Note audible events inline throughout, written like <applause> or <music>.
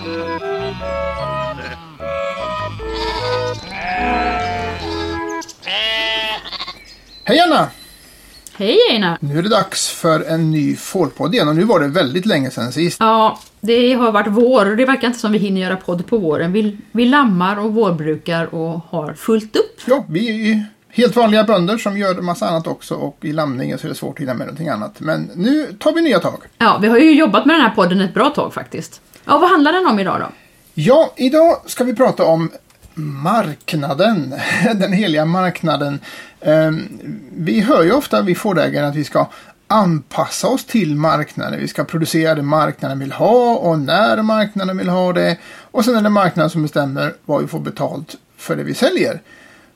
Hej Anna! Hej Einar! Nu är det dags för en ny fårpodd igen och nu var det väldigt länge sedan sist. Ja, det har varit vår och det verkar inte som vi hinner göra podd på våren. Vi, vi lammar och vårbrukar och har fullt upp. Ja, vi är ju helt vanliga bönder som gör massa annat också och i lamningen så är det svårt att hinna med någonting annat. Men nu tar vi nya tag. Ja, vi har ju jobbat med den här podden ett bra tag faktiskt. Ja, vad handlar den om idag då? Ja, idag ska vi prata om marknaden, <laughs> den heliga marknaden. Ehm, Vi hör ju ofta, vi fårägare, att vi ska anpassa oss till marknaden. Vi ska producera det marknaden vill ha och när marknaden vill ha det. Och sen är det marknaden som bestämmer vad vi får betalt för det vi säljer.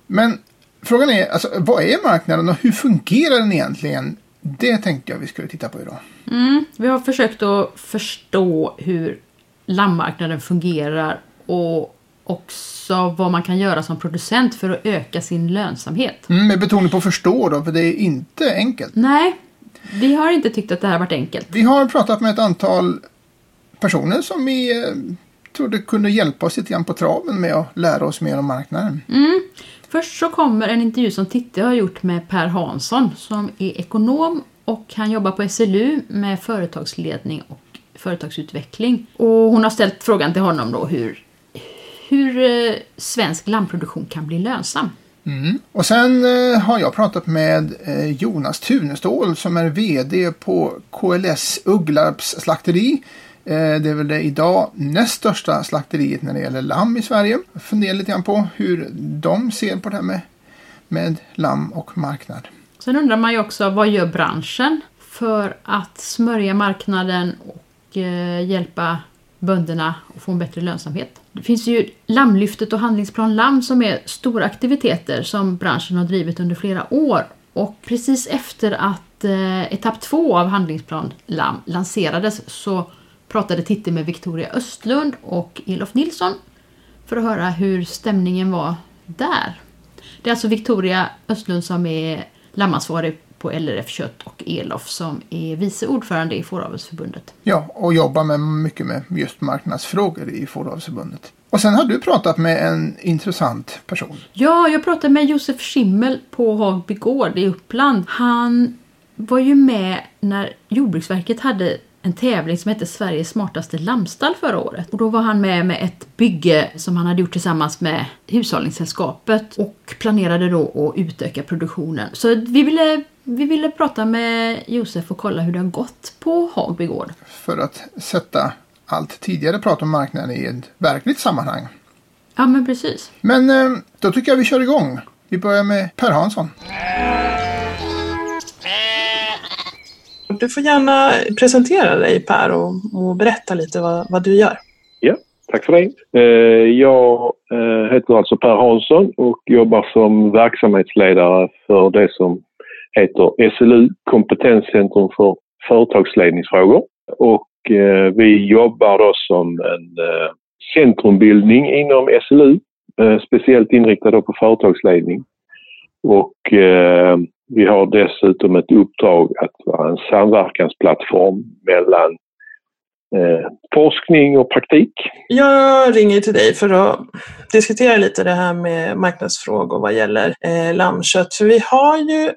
Men frågan är, alltså, vad är marknaden och hur fungerar den egentligen? Det tänkte jag vi skulle titta på idag. Mm, vi har försökt att förstå hur lammmarknaden fungerar och också vad man kan göra som producent för att öka sin lönsamhet. Mm, med betoning på förstå då, för det är inte enkelt. Nej, vi har inte tyckt att det här varit enkelt. Vi har pratat med ett antal personer som vi eh, trodde kunde hjälpa oss lite grann på traven med att lära oss mer om marknaden. Mm. Först så kommer en intervju som Titti har gjort med Per Hansson som är ekonom och han jobbar på SLU med företagsledning och företagsutveckling. Och hon har ställt frågan till honom då hur, hur eh, svensk lammproduktion kan bli lönsam. Mm. Och sen eh, har jag pratat med eh, Jonas Tunestål som är VD på KLS Ugglarps slakteri. Eh, det är väl det idag näst största slakteriet när det gäller lamm i Sverige. Jag funderar lite grann på hur de ser på det här med, med lamm och marknad. Sen undrar man ju också vad gör branschen för att smörja marknaden och och eh, hjälpa bönderna att få en bättre lönsamhet. Det finns ju Lammlyftet och Handlingsplan Lamm som är stora aktiviteter som branschen har drivit under flera år. Och precis efter att eh, etapp två av Handlingsplan Lamm lanserades så pratade Titti med Victoria Östlund och Elof Nilsson för att höra hur stämningen var där. Det är alltså Victoria Östlund som är lammansvarig på LRF Kött och Elof som är vice ordförande i Fåravelsförbundet. Ja, och jobbar med mycket med just marknadsfrågor i Fåravelsförbundet. Och sen har du pratat med en intressant person. Ja, jag pratade med Josef Schimmel på Hagby gård i Uppland. Han var ju med när Jordbruksverket hade en tävling som hette Sveriges smartaste lammstall förra året. Och då var han med med ett bygge som han hade gjort tillsammans med Hushållningssällskapet och planerade då att utöka produktionen. Så vi ville, vi ville prata med Josef och kolla hur det har gått på Hagby gård. För att sätta allt tidigare prat om marknaden i ett verkligt sammanhang. Ja, men precis. Men eh, då tycker jag vi kör igång. Vi börjar med Per Hansson. Du får gärna presentera dig Per och, och berätta lite vad, vad du gör. Ja, tack för det. Eh, Jag eh, heter alltså Per Hansson och jobbar som verksamhetsledare för det som heter SLU, Kompetenscentrum för företagsledningsfrågor. Och eh, vi jobbar då som en eh, centrumbildning inom SLU, eh, speciellt inriktad på företagsledning. Och eh, vi har dessutom ett uppdrag att vara en samverkansplattform mellan eh, forskning och praktik. Jag ringer till dig för att diskutera lite det här med marknadsfrågor vad gäller eh, lammkött. För vi har ju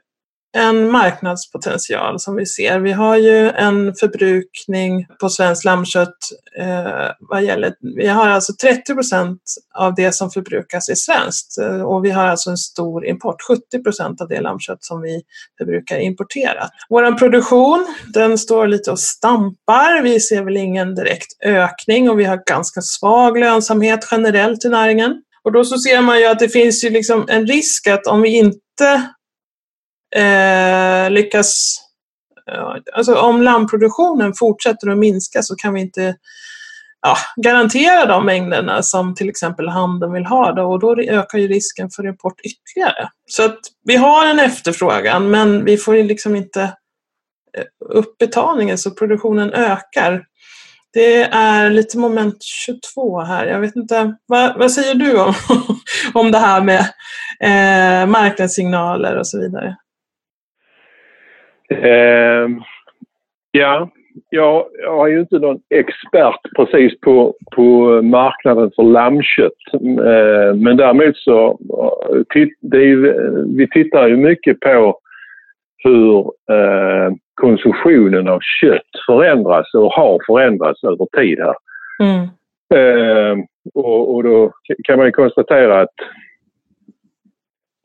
en marknadspotential som vi ser. Vi har ju en förbrukning på svenskt lammkött eh, vad gäller, vi har alltså 30 procent av det som förbrukas är svenskt eh, och vi har alltså en stor import. 70 procent av det lammkött som vi förbrukar importerat. Vår produktion den står lite och stampar. Vi ser väl ingen direkt ökning och vi har ganska svag lönsamhet generellt i näringen. Och då så ser man ju att det finns ju liksom en risk att om vi inte eh, lyckas... Eh, alltså om lammproduktionen fortsätter att minska så kan vi inte ja, garantera de mängderna som till exempel handeln vill ha då, och då ökar ju risken för import ytterligare. Så att vi har en efterfrågan men vi får ju liksom inte eh, upp betalningen så produktionen ökar. Det är lite moment 22 här. Jag vet inte, vad, vad säger du om, <laughs> om det här med eh, marknadssignaler och så vidare? Eh, ja, jag, jag är ju inte någon expert precis på, på marknaden för lammkött. Eh, men däremot så, det är, vi tittar ju mycket på hur eh, konsumtionen av kött förändras och har förändrats över tid här. Mm. Eh, och, och, då kan man ju konstatera att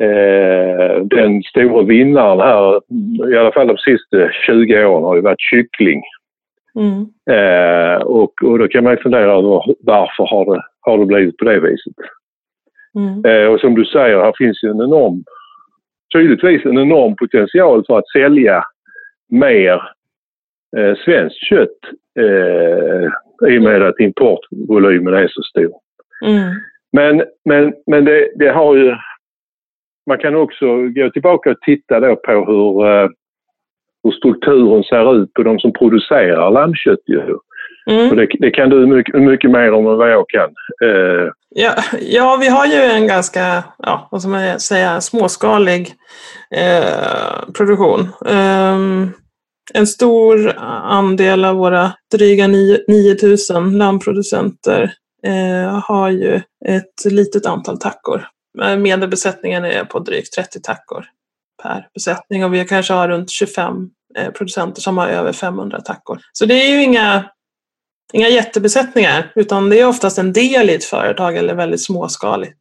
eh, den stora vinnaren här, i alla fall de sista 20 åren, har ju varit kyckling. Mm. Eh, och, och då kan man ju fundera över varför har det, har det blivit på det viset. Mm. Eh, och som du säger, här finns ju en enorm, tydligtvis en enorm potential för att sälja mer eh, svenskt kött eh, i och med att importvolymen är så stor. Mm. Men, men, men det, det, har ju... Man kan också gå tillbaka och titta då på hur, eh, hur strukturen ser ut på de som producerar lammkött. Mm. det, det, kan du mycket, mycket mer om än vad jag kan. Eh. Ja, ja, vi har ju en ganska, ja, vad ska man säga, småskalig eh, produktion. Um, en stor andel av våra dryga 9000 lammproducenter eh, har ju ett litet antal tackor. Medelbesättningen är på drygt 30 tackor per besättning och vi kanske har runt 25 eh, producenter som har över 500 tackor. Så det är ju inga, inga jättebesättningar utan det är oftast en del i ett företag eller väldigt småskalig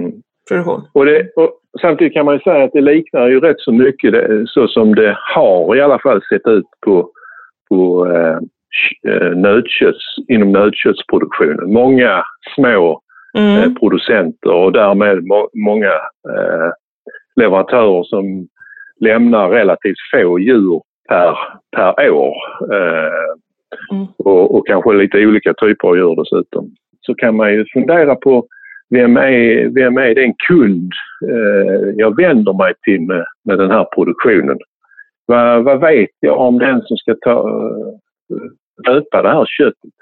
mm. produktion. Och, det, och samtidigt kan man ju säga att det liknar ju rätt så mycket det, så som det har i alla fall sett ut på, på eh, eh nötkötts, inom nötköttsproduktionen. Många små mm. eh, producenter och därmed må, många eh, leverantörer som lämnar relativt få djur per, per år. Eh, mm. och, och kanske lite olika typer av djur dessutom. Så kan man ju fundera på vem är, vem är den kund eh, jag vänder mig till med, med den här produktionen? Vad, vad vet jag om den som ska ta, köpa det här köttet?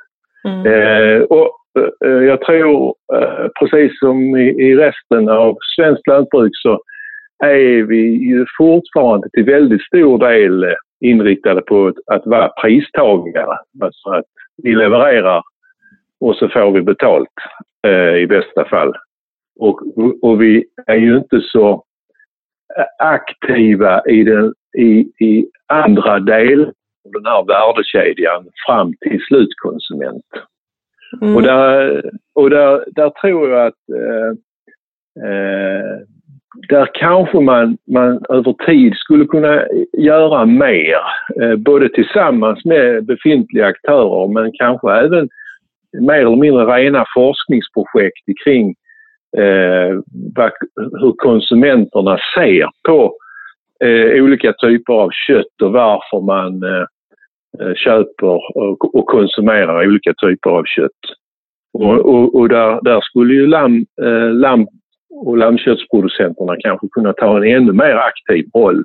Mm. Eh, och eh, Eh, jag tror, eh, precis som i, resten av svenskt lantbruk så är vi ju fortfarande till väldigt stor del eh, inriktade på att, vara pristagare. Alltså att vi levererar och så får vi betalt i bästa fall. Och, och vi är ju inte så aktiva i, den, i, i andra delar av den här värdekedjan fram till slutkonsument. Mm. Och, där, och där, där tror jag att eh, eh, där kanske man, man över tid skulle kunna göra mer. Eh, både tillsammans med befintliga aktörer men kanske även mer eller mindre rena forskningsprojekt kring eh, hur konsumenterna ser på eh, olika typer av kött och varför man eh, köper och, och, konsumerar olika typer av kött. Och, och, och där, där, skulle ju lamm, eh, lamm och lammköttsproducenterna kanske kunna ta en ännu mer aktiv roll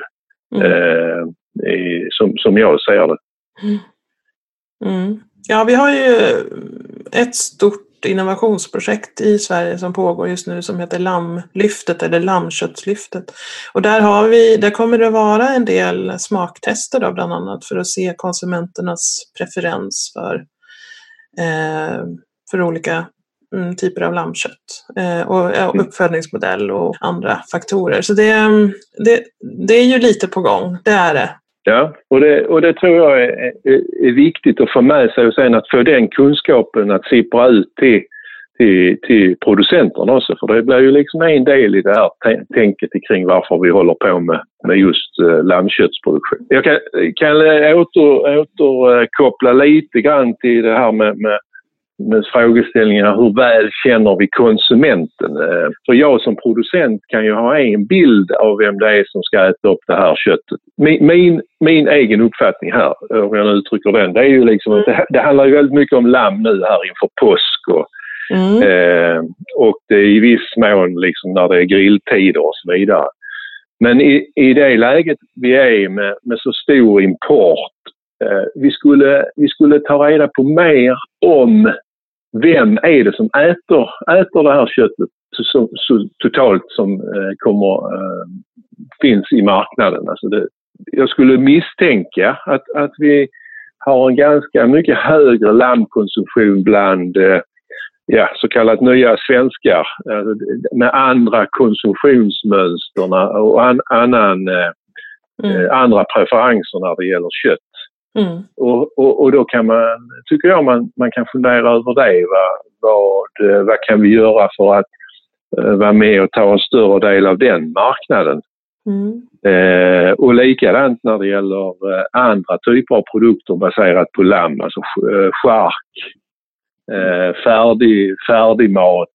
mm. Eh, som, som jag ser det. Mm. Mm. Ja, vi har ju ett stort innovationsprojekt i Sverige som pågår just nu som heter Lammlyftet eller Lammköttslyftet. Och där, har vi, där kommer det vara en del smaktester då, bland annat för att se konsumenternas preferens för, eh, för olika mm, typer av lammkött eh, och mm. uppfödningsmodell och andra faktorer. Så det, det, det är ju lite på gång, det är det. Ja, och det, och det tror jag är, är, är, viktigt att få med sig och sen att få den kunskapen att sippra ut till, till, till producenterna också. För det blir ju liksom en del i det här tänket kring varför vi håller på med, med just uh, lammköttsproduktion. Jag kan, kan åter, återkoppla lite grann till det här med, med med frågeställningarna hur väl känner vi konsumenten? Eh, för jag som producent kan ju ha en bild av vem det är som ska äta upp det här köttet. Min, min, min egen uppfattning här, om jag nu uttrycker den, det är ju liksom att det, det handlar ju väldigt mycket om lamm nu här inför påsk och, mm. eh, och det är i viss mån liksom när det är grilltider och så vidare. Men i, i det läget vi är med, med så stor import eh, vi, skulle, vi skulle ta reda på mer om vem är det som äter, äter det här köttet så, så totalt som eh, kommer, eh, finns i marknaden. Alltså det, jag skulle misstänka att, att vi har en ganska mycket högre lammkonsumtion bland eh, ja, så kallat nya svenskar alltså, med andra konsumtionsmönster och an, annan, eh, mm. Eh, andra preferenser när det gäller kött. Mm. Och, och, och, då kan man, tycker jag man, man kan fundera över det. Vad, vad, eh, vad kan vi göra för att uh, vara med och ta en större del av den marknaden? Mm. Eh, och likadant när det gäller eh, andra typer av produkter baserat på lamm, alltså eh, chark, eh, färdig, färdig mat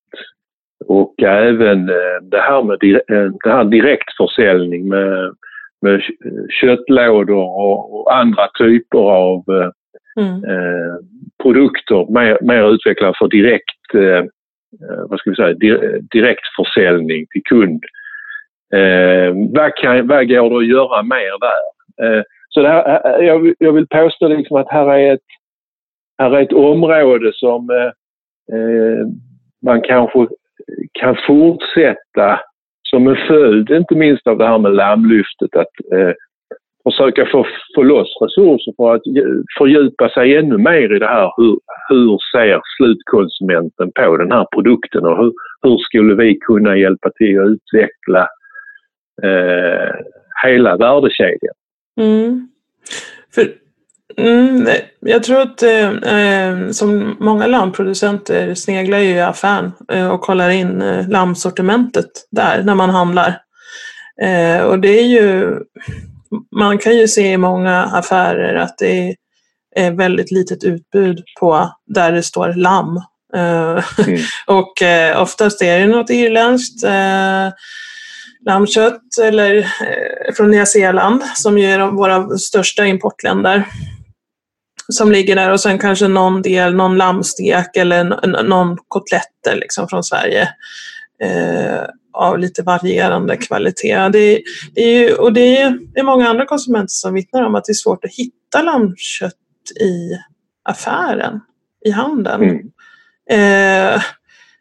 och även eh, det här med eh, det här direktförsäljning med, med köttlådor och, och andra typer av mm. produkter mer, mer utvecklade för direkt, vad ska vi säga, direktförsäljning till kund. Eh, vad, kan, vad går det att göra mer där? Eh, så här, eh, jag, jag vill påstå liksom att här är ett, här är ett område som eh, eh, man kanske kan fortsätta som en följd, inte minst av det här med lammlyftet, att eh, försöka få, få loss resurser för att fördjupa sig ännu mer i det här. Hur, hur ser slutkonsumenten på den här produkten och hur, hur skulle vi kunna hjälpa till att utveckla eh, hela värdekedjan. Mm. För, mm, jag tror att eh, eh, som många lammproducenter sneglar ju i affären eh, och kollar in eh, lammsortimentet där när man handlar. Eh, och det är ju, man kan ju se i många affärer att det är väldigt litet utbud på där det står lamm. Eh, mm. <laughs> och eh, oftast är det något irländskt lammkött eller eh, från Nya Zeeland som ju är våra största importländer som ligger där och sen kanske någon del, någon lammstek eller någon kotletter liksom från Sverige eh, av lite varierande kvalitet. Det, det är ju, och det är, det är många andra konsumenter som vittnar om att det är svårt att hitta lammkött i affären, i handeln. Mm. Eh,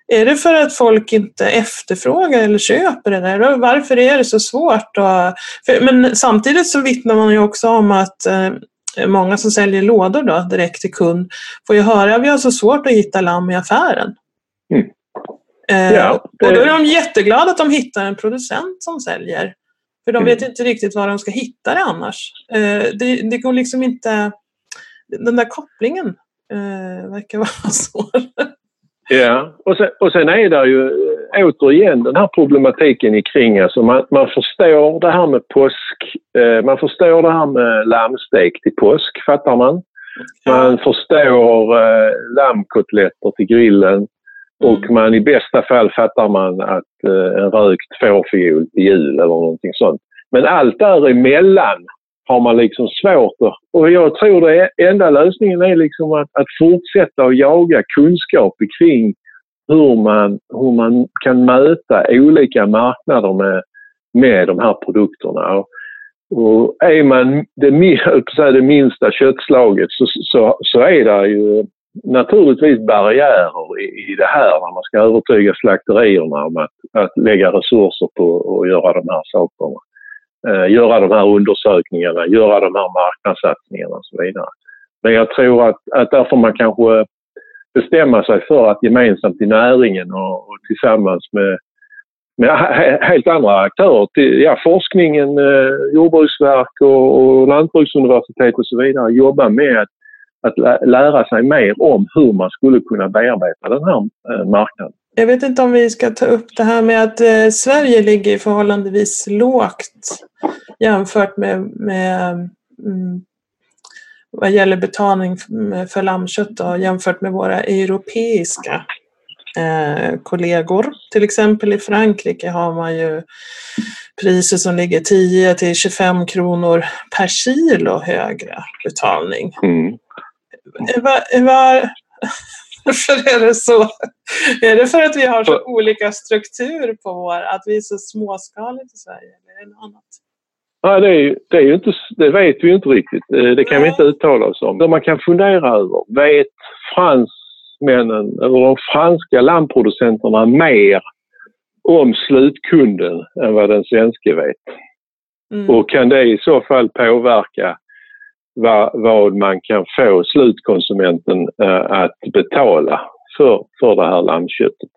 är det för att folk inte efterfrågar eller köper det där? Varför är det så svårt? Att, för, men samtidigt så vittnar man ju också om att eh, många som säljer lådor då, direkt till kund får ju höra att vi har så svårt att hitta lamm i affären. Mm. Eh, ja, det... Och då är de jätteglada att de hittar en producent som säljer. För de vet mm. inte riktigt var de ska hitta det annars. Eh, det, det går liksom inte... Den där kopplingen eh, verkar <laughs> vara svår. Ja, och sen, och sen är det ju eh, återigen den här problematiken i kring. Alltså man, man förstår det här med påsk, eh, man förstår det här med lammstek till påsk, fattar man. Man förstår eh, lammkotletter till grillen och mm. man i bästa fall fattar man att eh, en rökt fårfiol till jul eller någonting sånt. Men allt däremellan har man liksom svårt att... Och jag tror det enda lösningen är liksom att, att fortsätta att jaga kunskap kring hur man, hur man kan möta olika marknader med, med de här produkterna. Och, och är man det, <laughs> det minsta köttslaget så, så, så är det ju naturligtvis barriärer i, i det här när man ska övertyga slakterierna om att, att lägga resurser på att göra de här sakerna Eh, göra de här undersökningarna, göra de här marknadssatsningarna och så vidare. Men jag tror att, att där får man kanske bestämma sig för att gemensamt i näringen och, och tillsammans med, med helt andra aktörer, till, ja, forskningen, eh, Jordbruksverk och, och Lantbruksuniversitet och så vidare, jobba med att, att lära sig mer om hur man skulle kunna bearbeta den här eh, marknaden. Jag vet inte om vi ska ta upp det här med att eh, Sverige ligger förhållandevis lågt jämfört med, med mm, vad gäller betalning för lammkött då, jämfört med våra europeiska eh, kollegor. Till exempel i Frankrike har man ju priser som ligger 10 till 25 kronor per kilo högre betalning. Mm. Var, var, <laughs> varför är det så? Är det för att vi har så olika struktur på vår, att vi är så småskaligt i Sverige? Eller är det något annat? Ja, det, är, det, är inte, det vet vi inte riktigt. Eh, det kan Nej. vi inte uttala oss om. Det man kan fundera över, vet fransmännen eller de franska landproducenterna mer om slutkunden än vad den svenske vet? Mm. Och kan det i så fall påverka vad, vad man kan få slutkonsumenten eh, att betala för, för det här lammköttet.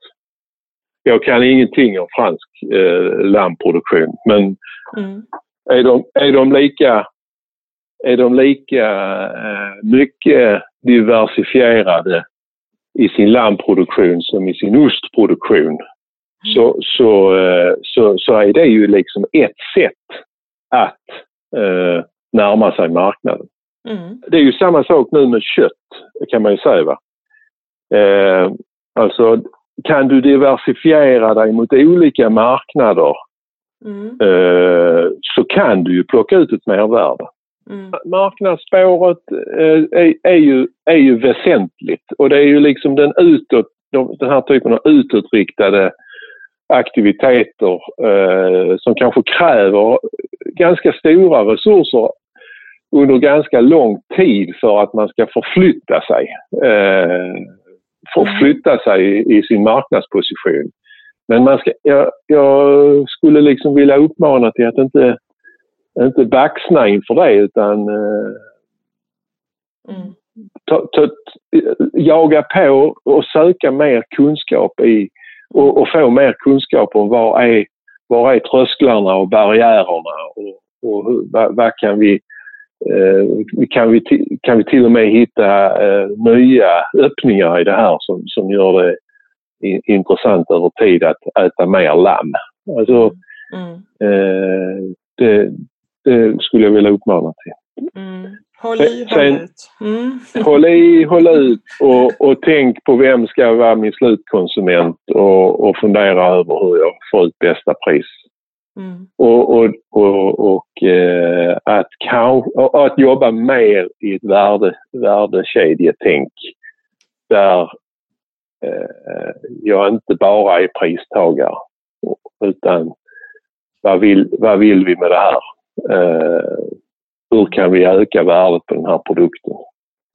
Jag kan ingenting om fransk eh, lammproduktion men mm. är, de, är de lika, är de lika eh, mycket diversifierade i sin lammproduktion som i sin ostproduktion mm. så, så, eh, så, så är det ju liksom ett sätt att eh, närma sig marknaden. Mm. Det är ju samma sak nu med kött kan man ju säga. Va? Eh, alltså kan du diversifiera dig mot olika marknader mm. eh, så kan du ju plocka ut ett mervärde. Mm. Marknadsspåret eh, är, är, ju, är ju väsentligt och det är ju liksom den, utåt, den här typen av utåtriktade aktiviteter eh, som kanske kräver ganska stora resurser under ganska lång tid för att man ska förflytta sig. Eh, förflytta sig i, i sin marknadsposition. Men man ska, jag, jag, skulle liksom vilja uppmana till att inte, inte baxna inför det utan eh, mm. ta, ta, jaga på och söka mer kunskap i och, och få mer kunskap om var är, var är trösklarna och barriärerna och, och hur, vad, vad, kan vi eh, kan, vi kan vi till och med hitta eh, nya öppningar i det här som, som gör det intressant över tid att äta mer lamm. Alltså, mm. eh, det, det, skulle jag vilja uppmana till. Mm. Håll i, håll ut. Mm. <laughs> Håll i, håll ut och, och tänk på vem ska vara min slutkonsument och, och fundera över hur jag får ut bästa pris. Mm. Och, och, och, och eh, att, att jobba mer i ett värde, värdekedjetänk där eh, jag inte bara är pristagare utan vad vill, vad vill vi med det här? Eh, hur kan vi öka värdet på den här produkten?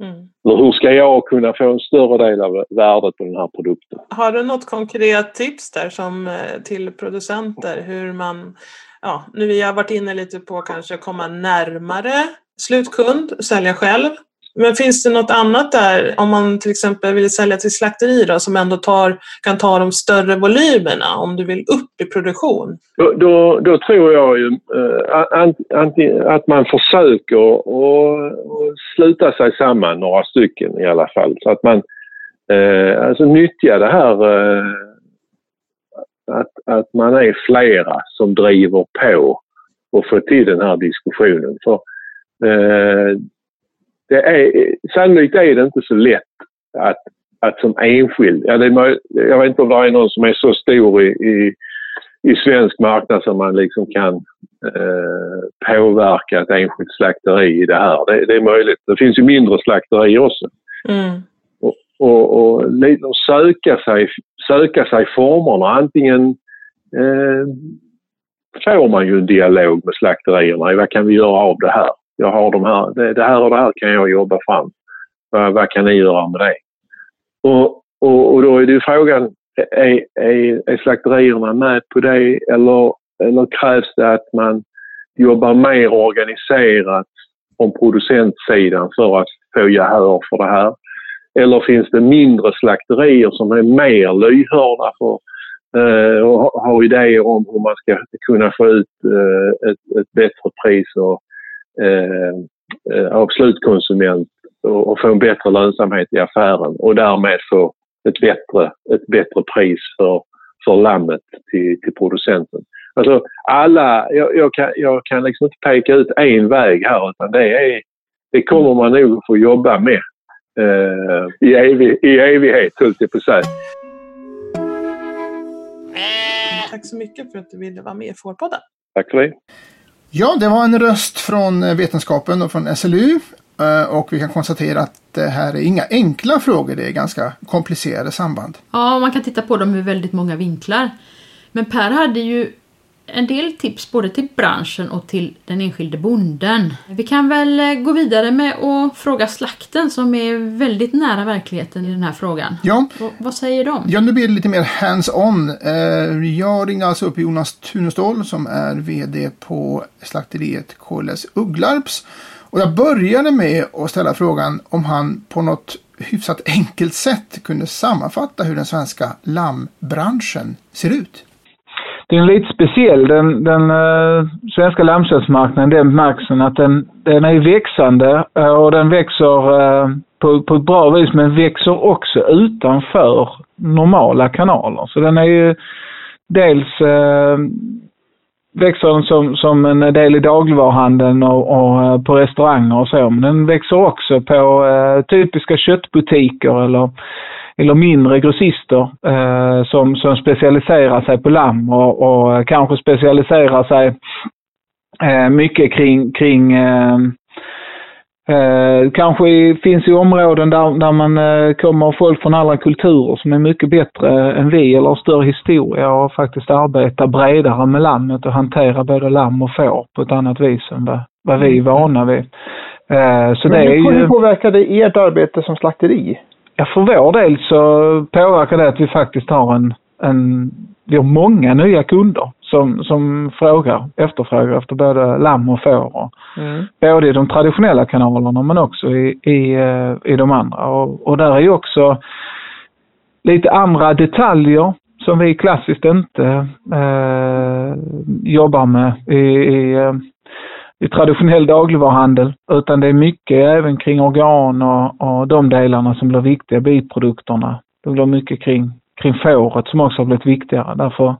Mm. Hur ska jag kunna få en större del av värdet på den här produkten? Har du något konkret tips där som eh, till producenter hur man, ja, nu vi har varit inne lite på kanske komma närmare slutkund, sälja själv. Men finns det något annat där, om man till exempel vill sälja till slakteri då, som ändå tar, kan ta de större volymerna om du vill upp i produktion? Då, då, då tror jag ju äh, att man försöker att sluta sig samman några stycken i alla fall. Så att man äh, alltså nyttjar det här äh, att, att man är flera som driver på och får till den här diskussionen. För, det är, sannolikt är det inte så lätt att, att som enskild, ja, det är, jag vet inte om det är någon som är så stor i, i, i svensk marknad som man liksom kan eh, påverka ett enskilt slakteri i det här. Det, det, är möjligt. Det finns ju mindre slakterier också. Mm. Och, och, och söka, sig, söka sig formerna. Antingen eh, får man ju en dialog med slakterierna. Vad kan vi göra av det här? Jag har de här, det, det, här och det här kan jag jobba fram. Vad, vad kan ni göra med det? Och, och, och då är det ju frågan, är, är, är slakterierna med på det eller, eller krävs det att man jobbar mer organiserat från producentsidan för att få gehör för det här? Eller finns det mindre slakterier som är mer lyhörda för eh, och har idéer om hur man ska kunna få ut eh, ett, ett bättre pris och Eh, eh, av slutkonsument och, och få en bättre lönsamhet i affären och därmed få ett bättre, ett bättre pris för, för lammet till, till producenten. Alltså alla, jag, jag, kan, jag kan liksom inte peka ut en väg här utan det, är, det kommer man nog att få jobba med eh, i, evig, i evighet höll jag på att säga. Tack så mycket för att du ville vara med i Fårpodden. Tack för det. Ja, det var en röst från eh, vetenskapen och från SLU. Eh, och vi kan konstatera att det här är inga enkla frågor, det är ganska komplicerade samband. Ja, man kan titta på dem ur väldigt många vinklar. Men Per hade ju en del tips både till branschen och till den enskilde bonden. Vi kan väl eh, gå vidare med att fråga slakten som är väldigt nära verkligheten i den här frågan. Ja. V vad säger de? Ja, nu blir det lite mer hands-on. Eh, jag ringde alltså upp Jonas Tunestål som är VD på slakteriet KLS Ugglarps Och jag började med att ställa frågan om han på något hyfsat enkelt sätt kunde sammanfatta hur den svenska lammbranschen ser ut. Den är lite speciell. Den, den uh, svenska lammköttsmarknaden, den märks att den, den är växande uh, och den växer uh, på, på ett bra vis men växer också utanför normala kanaler. Så den är ju dels uh, växer den som, som en del i dagligvaruhandeln och, och på restauranger och så. Men den växer också på typiska köttbutiker eller eller mindre grossister eh, som, som specialiserar sig på lamm och, och kanske specialiserar sig eh, mycket kring, kring eh, Eh, kanske finns i områden där, där man eh, kommer folk från andra kulturer som är mycket bättre än vi eller har större historia och faktiskt arbetar bredare med lammet och hanterar både lamm och får på ett annat vis än vad, vad vi är vana vid. Eh, så Men det är ju... hur påverkar det ert arbete som slakteri? Ja, för vår del så påverkar det att vi faktiskt har en, en vi har många nya kunder som, som frågar, efterfrågar efter både lamm och får. Mm. Både i de traditionella kanalerna men också i, i, eh, i de andra. Och, och där är ju också lite andra detaljer som vi klassiskt inte eh, jobbar med i, i, eh, i traditionell dagligvaruhandel, utan det är mycket även kring organ och, och de delarna som blir viktiga, biprodukterna. Det blir mycket kring, kring fåret som också har blivit viktigare. Därför,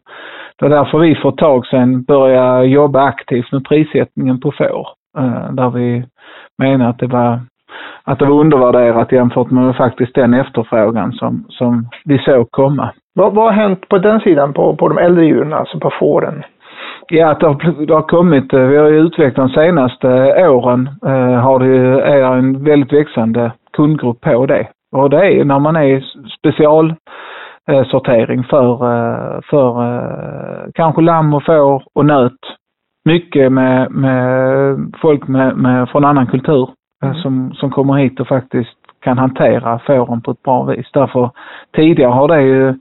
det var därför vi för ett tag sedan började jobba aktivt med prissättningen på får. Eh, där vi menar att det var att det var undervärderat jämfört med faktiskt den efterfrågan som, som vi såg komma. Vad, vad har hänt på den sidan, på, på de äldre djuren, alltså på fåren? Ja, det har, det har kommit, eh, vi har ju utvecklat de senaste åren, eh, har det, är en väldigt växande kundgrupp på det. Och det är när man är specialsortering för, eh, för eh, kanske lamm och får och nöt. Mycket med, med folk med, med, från annan kultur mm. som, som kommer hit och faktiskt kan hantera fåren på ett bra vis. Därför tidigare har det ju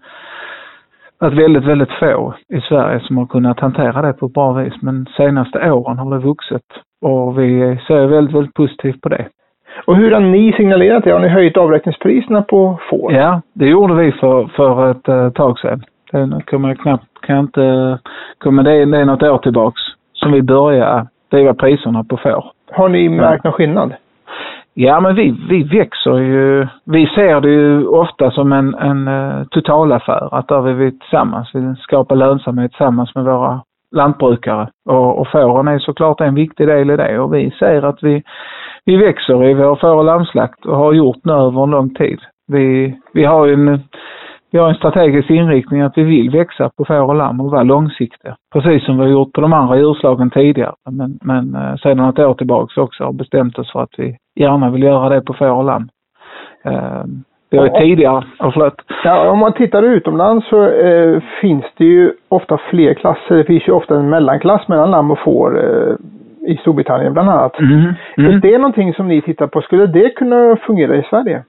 varit väldigt, väldigt få i Sverige som har kunnat hantera det på ett bra vis. Men senaste åren har det vuxit och vi ser väldigt, väldigt positivt på det. Och hur har ni signalerat det? Har ni höjt avräkningspriserna på får? Ja, det gjorde vi för, för ett uh, tag sedan. Det kommer jag knappt, kan jag inte, kommer det, det är något år tillbaks som vi började driva priserna på får. Har ni märkt någon skillnad? Ja, men vi, vi växer ju. Vi ser det ju ofta som en, en eh, totalaffär. Att där vill vi tillsammans Vi skapa lönsamhet tillsammans med våra lantbrukare. Och, och fåren är såklart en viktig del i det. Och vi ser att vi, vi växer i vår får och lammslakt och har gjort nu över en lång tid. Vi, vi har ju en vi har en strategisk inriktning att vi vill växa på får och lamm och vara långsiktiga. Precis som vi har gjort på de andra djurslagen tidigare. Men, men eh, sedan något år tillbaka också har bestämt oss för att vi gärna vill göra det på får och lamm. Eh, vi har ju tidigare, oh, förlåt. Ja, om man tittar utomlands så eh, finns det ju ofta fler klasser. Det finns ju ofta en mellanklass mellan lamm och får eh, i Storbritannien bland annat. Mm. Mm. Är det någonting som ni tittar på? Skulle det kunna fungera i Sverige?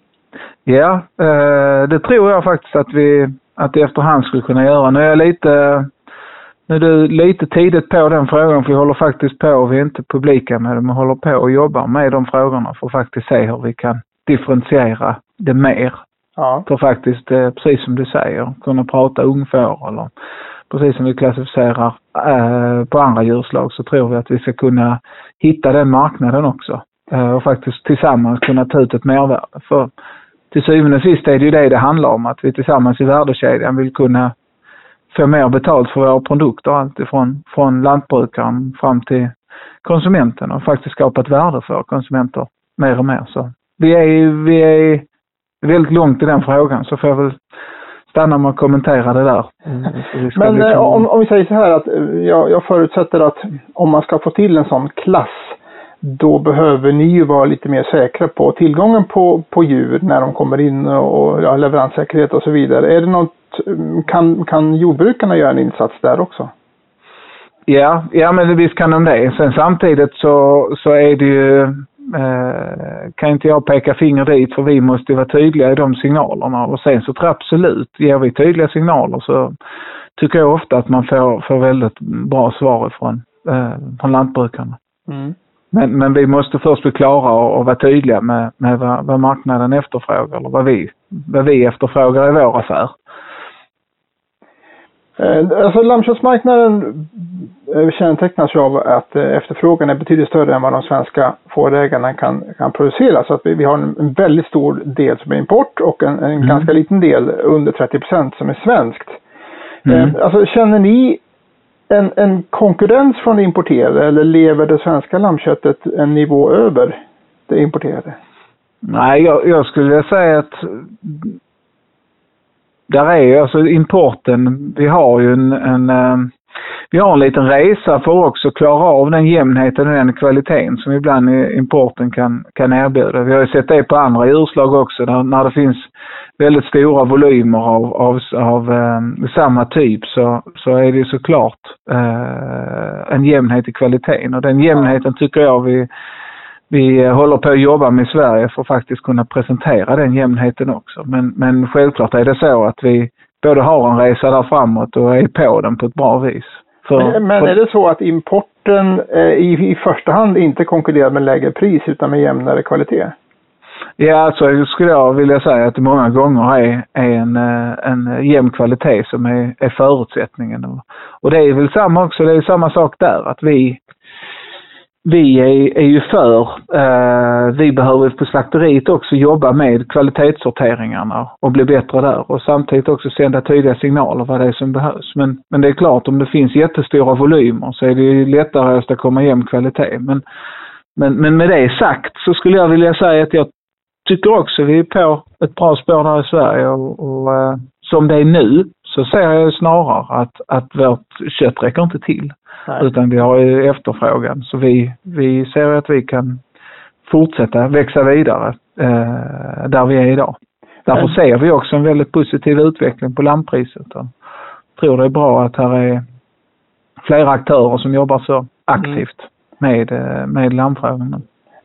Ja, eh, det tror jag faktiskt att vi att efterhand skulle kunna göra. Nu är jag lite nu är du lite tidigt på den frågan för vi håller faktiskt på, vi är inte publika med det, men håller på och jobbar med de frågorna för att faktiskt se hur vi kan differentiera det mer. Ja. För faktiskt, eh, precis som du säger, kunna prata ungfår eller precis som vi klassificerar eh, på andra djurslag så tror vi att vi ska kunna hitta den marknaden också. Och faktiskt tillsammans kunna ta ut ett mervärde. För till syvende och sist är det ju det det handlar om, att vi tillsammans i värdekedjan vill kunna få mer betalt för våra produkter, alltifrån från lantbrukaren fram till konsumenten och faktiskt skapa ett värde för konsumenter mer och mer. Så vi är, vi är väldigt långt i den frågan så får jag väl stanna med att kommentera det där. Mm. Men eh, om, om vi säger så här att eh, jag, jag förutsätter att om man ska få till en sån klass då behöver ni ju vara lite mer säkra på tillgången på, på djur när de kommer in och ja, leveranssäkerhet och så vidare. Är det något, kan, kan jordbrukarna göra en insats där också? Ja, ja men visst kan de det. Sen samtidigt så, så är det ju, eh, kan inte jag peka finger dit för vi måste vara tydliga i de signalerna och sen så tror jag absolut, ger vi tydliga signaler så tycker jag ofta att man får, får väldigt bra svar ifrån eh, från lantbrukarna. Mm. Men, men vi måste först bli klara och, och vara tydliga med, med vad, vad, marknaden efterfrågar eller vad vi, vad vi efterfrågar i vår affär. Eh, alltså lammköttsmarknaden eh, kännetecknas ju av att eh, efterfrågan är betydligt större än vad de svenska fårägarna kan, kan producera. Så att vi, vi har en, en väldigt stor del som är import och en, en mm. ganska liten del, under 30 procent, som är svenskt. Mm. Alltså känner ni en, en konkurrens från det importerade eller lever det svenska lammköttet en nivå över det importerade? Nej, jag, jag skulle säga att där är ju alltså importen, vi har ju en, en eh, vi har en liten resa för att också klara av den jämnheten och den kvaliteten som ibland importen kan, kan erbjuda. Vi har ju sett det på andra djurslag också, där, när det finns väldigt stora volymer av, av, av eh, samma typ så, så är det såklart eh, en jämnhet i kvaliteten och den jämnheten tycker jag vi, vi håller på att jobba med i Sverige för att faktiskt kunna presentera den jämnheten också. Men, men självklart är det så att vi både har en resa där framåt och är på den på ett bra vis. För, men, men är det så att importen eh, i, i första hand inte konkurrerar med lägre pris utan med jämnare kvalitet? Ja, alltså skulle jag vilja säga att det många gånger är, är en, eh, en jämn kvalitet som är, är förutsättningen. Och det är väl samma också, det är samma sak där, att vi, vi är, är ju för, eh, vi behöver på slakteriet också jobba med kvalitetssorteringarna och bli bättre där och samtidigt också sända tydliga signaler vad det är som behövs. Men, men det är klart, om det finns jättestora volymer så är det ju lättare att åstadkomma jämn kvalitet. Men, men, men med det sagt så skulle jag vilja säga att jag tycker också vi är på ett bra spår här i Sverige och, och eh, som det är nu så ser jag snarare att, att vårt kött räcker inte till. Nej. Utan vi har ju efterfrågan. Så vi, vi ser att vi kan fortsätta växa vidare eh, där vi är idag. Därför mm. ser vi också en väldigt positiv utveckling på lammpriset. Och tror det är bra att här är flera aktörer som jobbar så aktivt mm. med, eh, med lammfrågorna.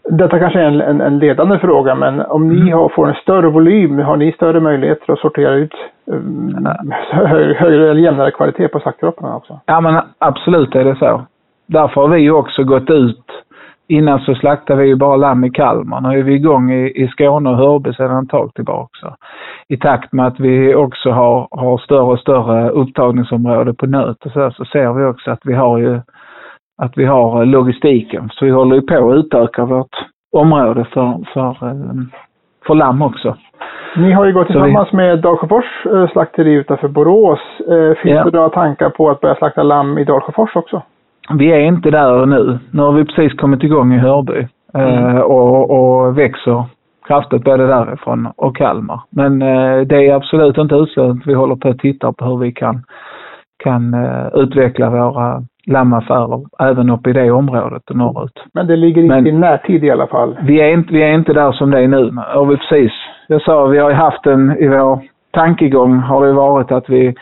Detta kanske är en, en, en, ledande fråga, men om ni mm. har, får en större volym, har ni större möjligheter att sortera ut um, högre eller jämnare kvalitet på slaktkropparna också? Ja, men absolut är det så. Därför har vi ju också gått ut. Innan så slaktade vi ju bara lamm i Kalmar. Nu är vi igång i, i Skåne och Hörby sedan ett tag tillbaka. I takt med att vi också har, har större och större upptagningsområde på nöt och så, så ser vi också att vi har ju att vi har eh, logistiken. Så vi håller ju på att utöka vårt område för, för, eh, för lamm också. Ni har ju gått tillsammans vi... med Dalsjöfors eh, slakteri utanför Borås. Finns ja. det några tankar på att börja slakta lamm i Dalsjöfors också? Vi är inte där nu. Nu har vi precis kommit igång i Hörby mm. och, och växer kraftigt både därifrån och Kalmar. Men det är absolut inte uteslutet. Vi håller på att titta på hur vi kan, kan utveckla våra lammaffärer även uppe i det området och norrut. Men det ligger inte i närtid i alla fall? Vi är, inte, vi är inte där som det är nu. Och vi precis, jag sa, vi har ju haft en, i vår tankegång har det varit att vi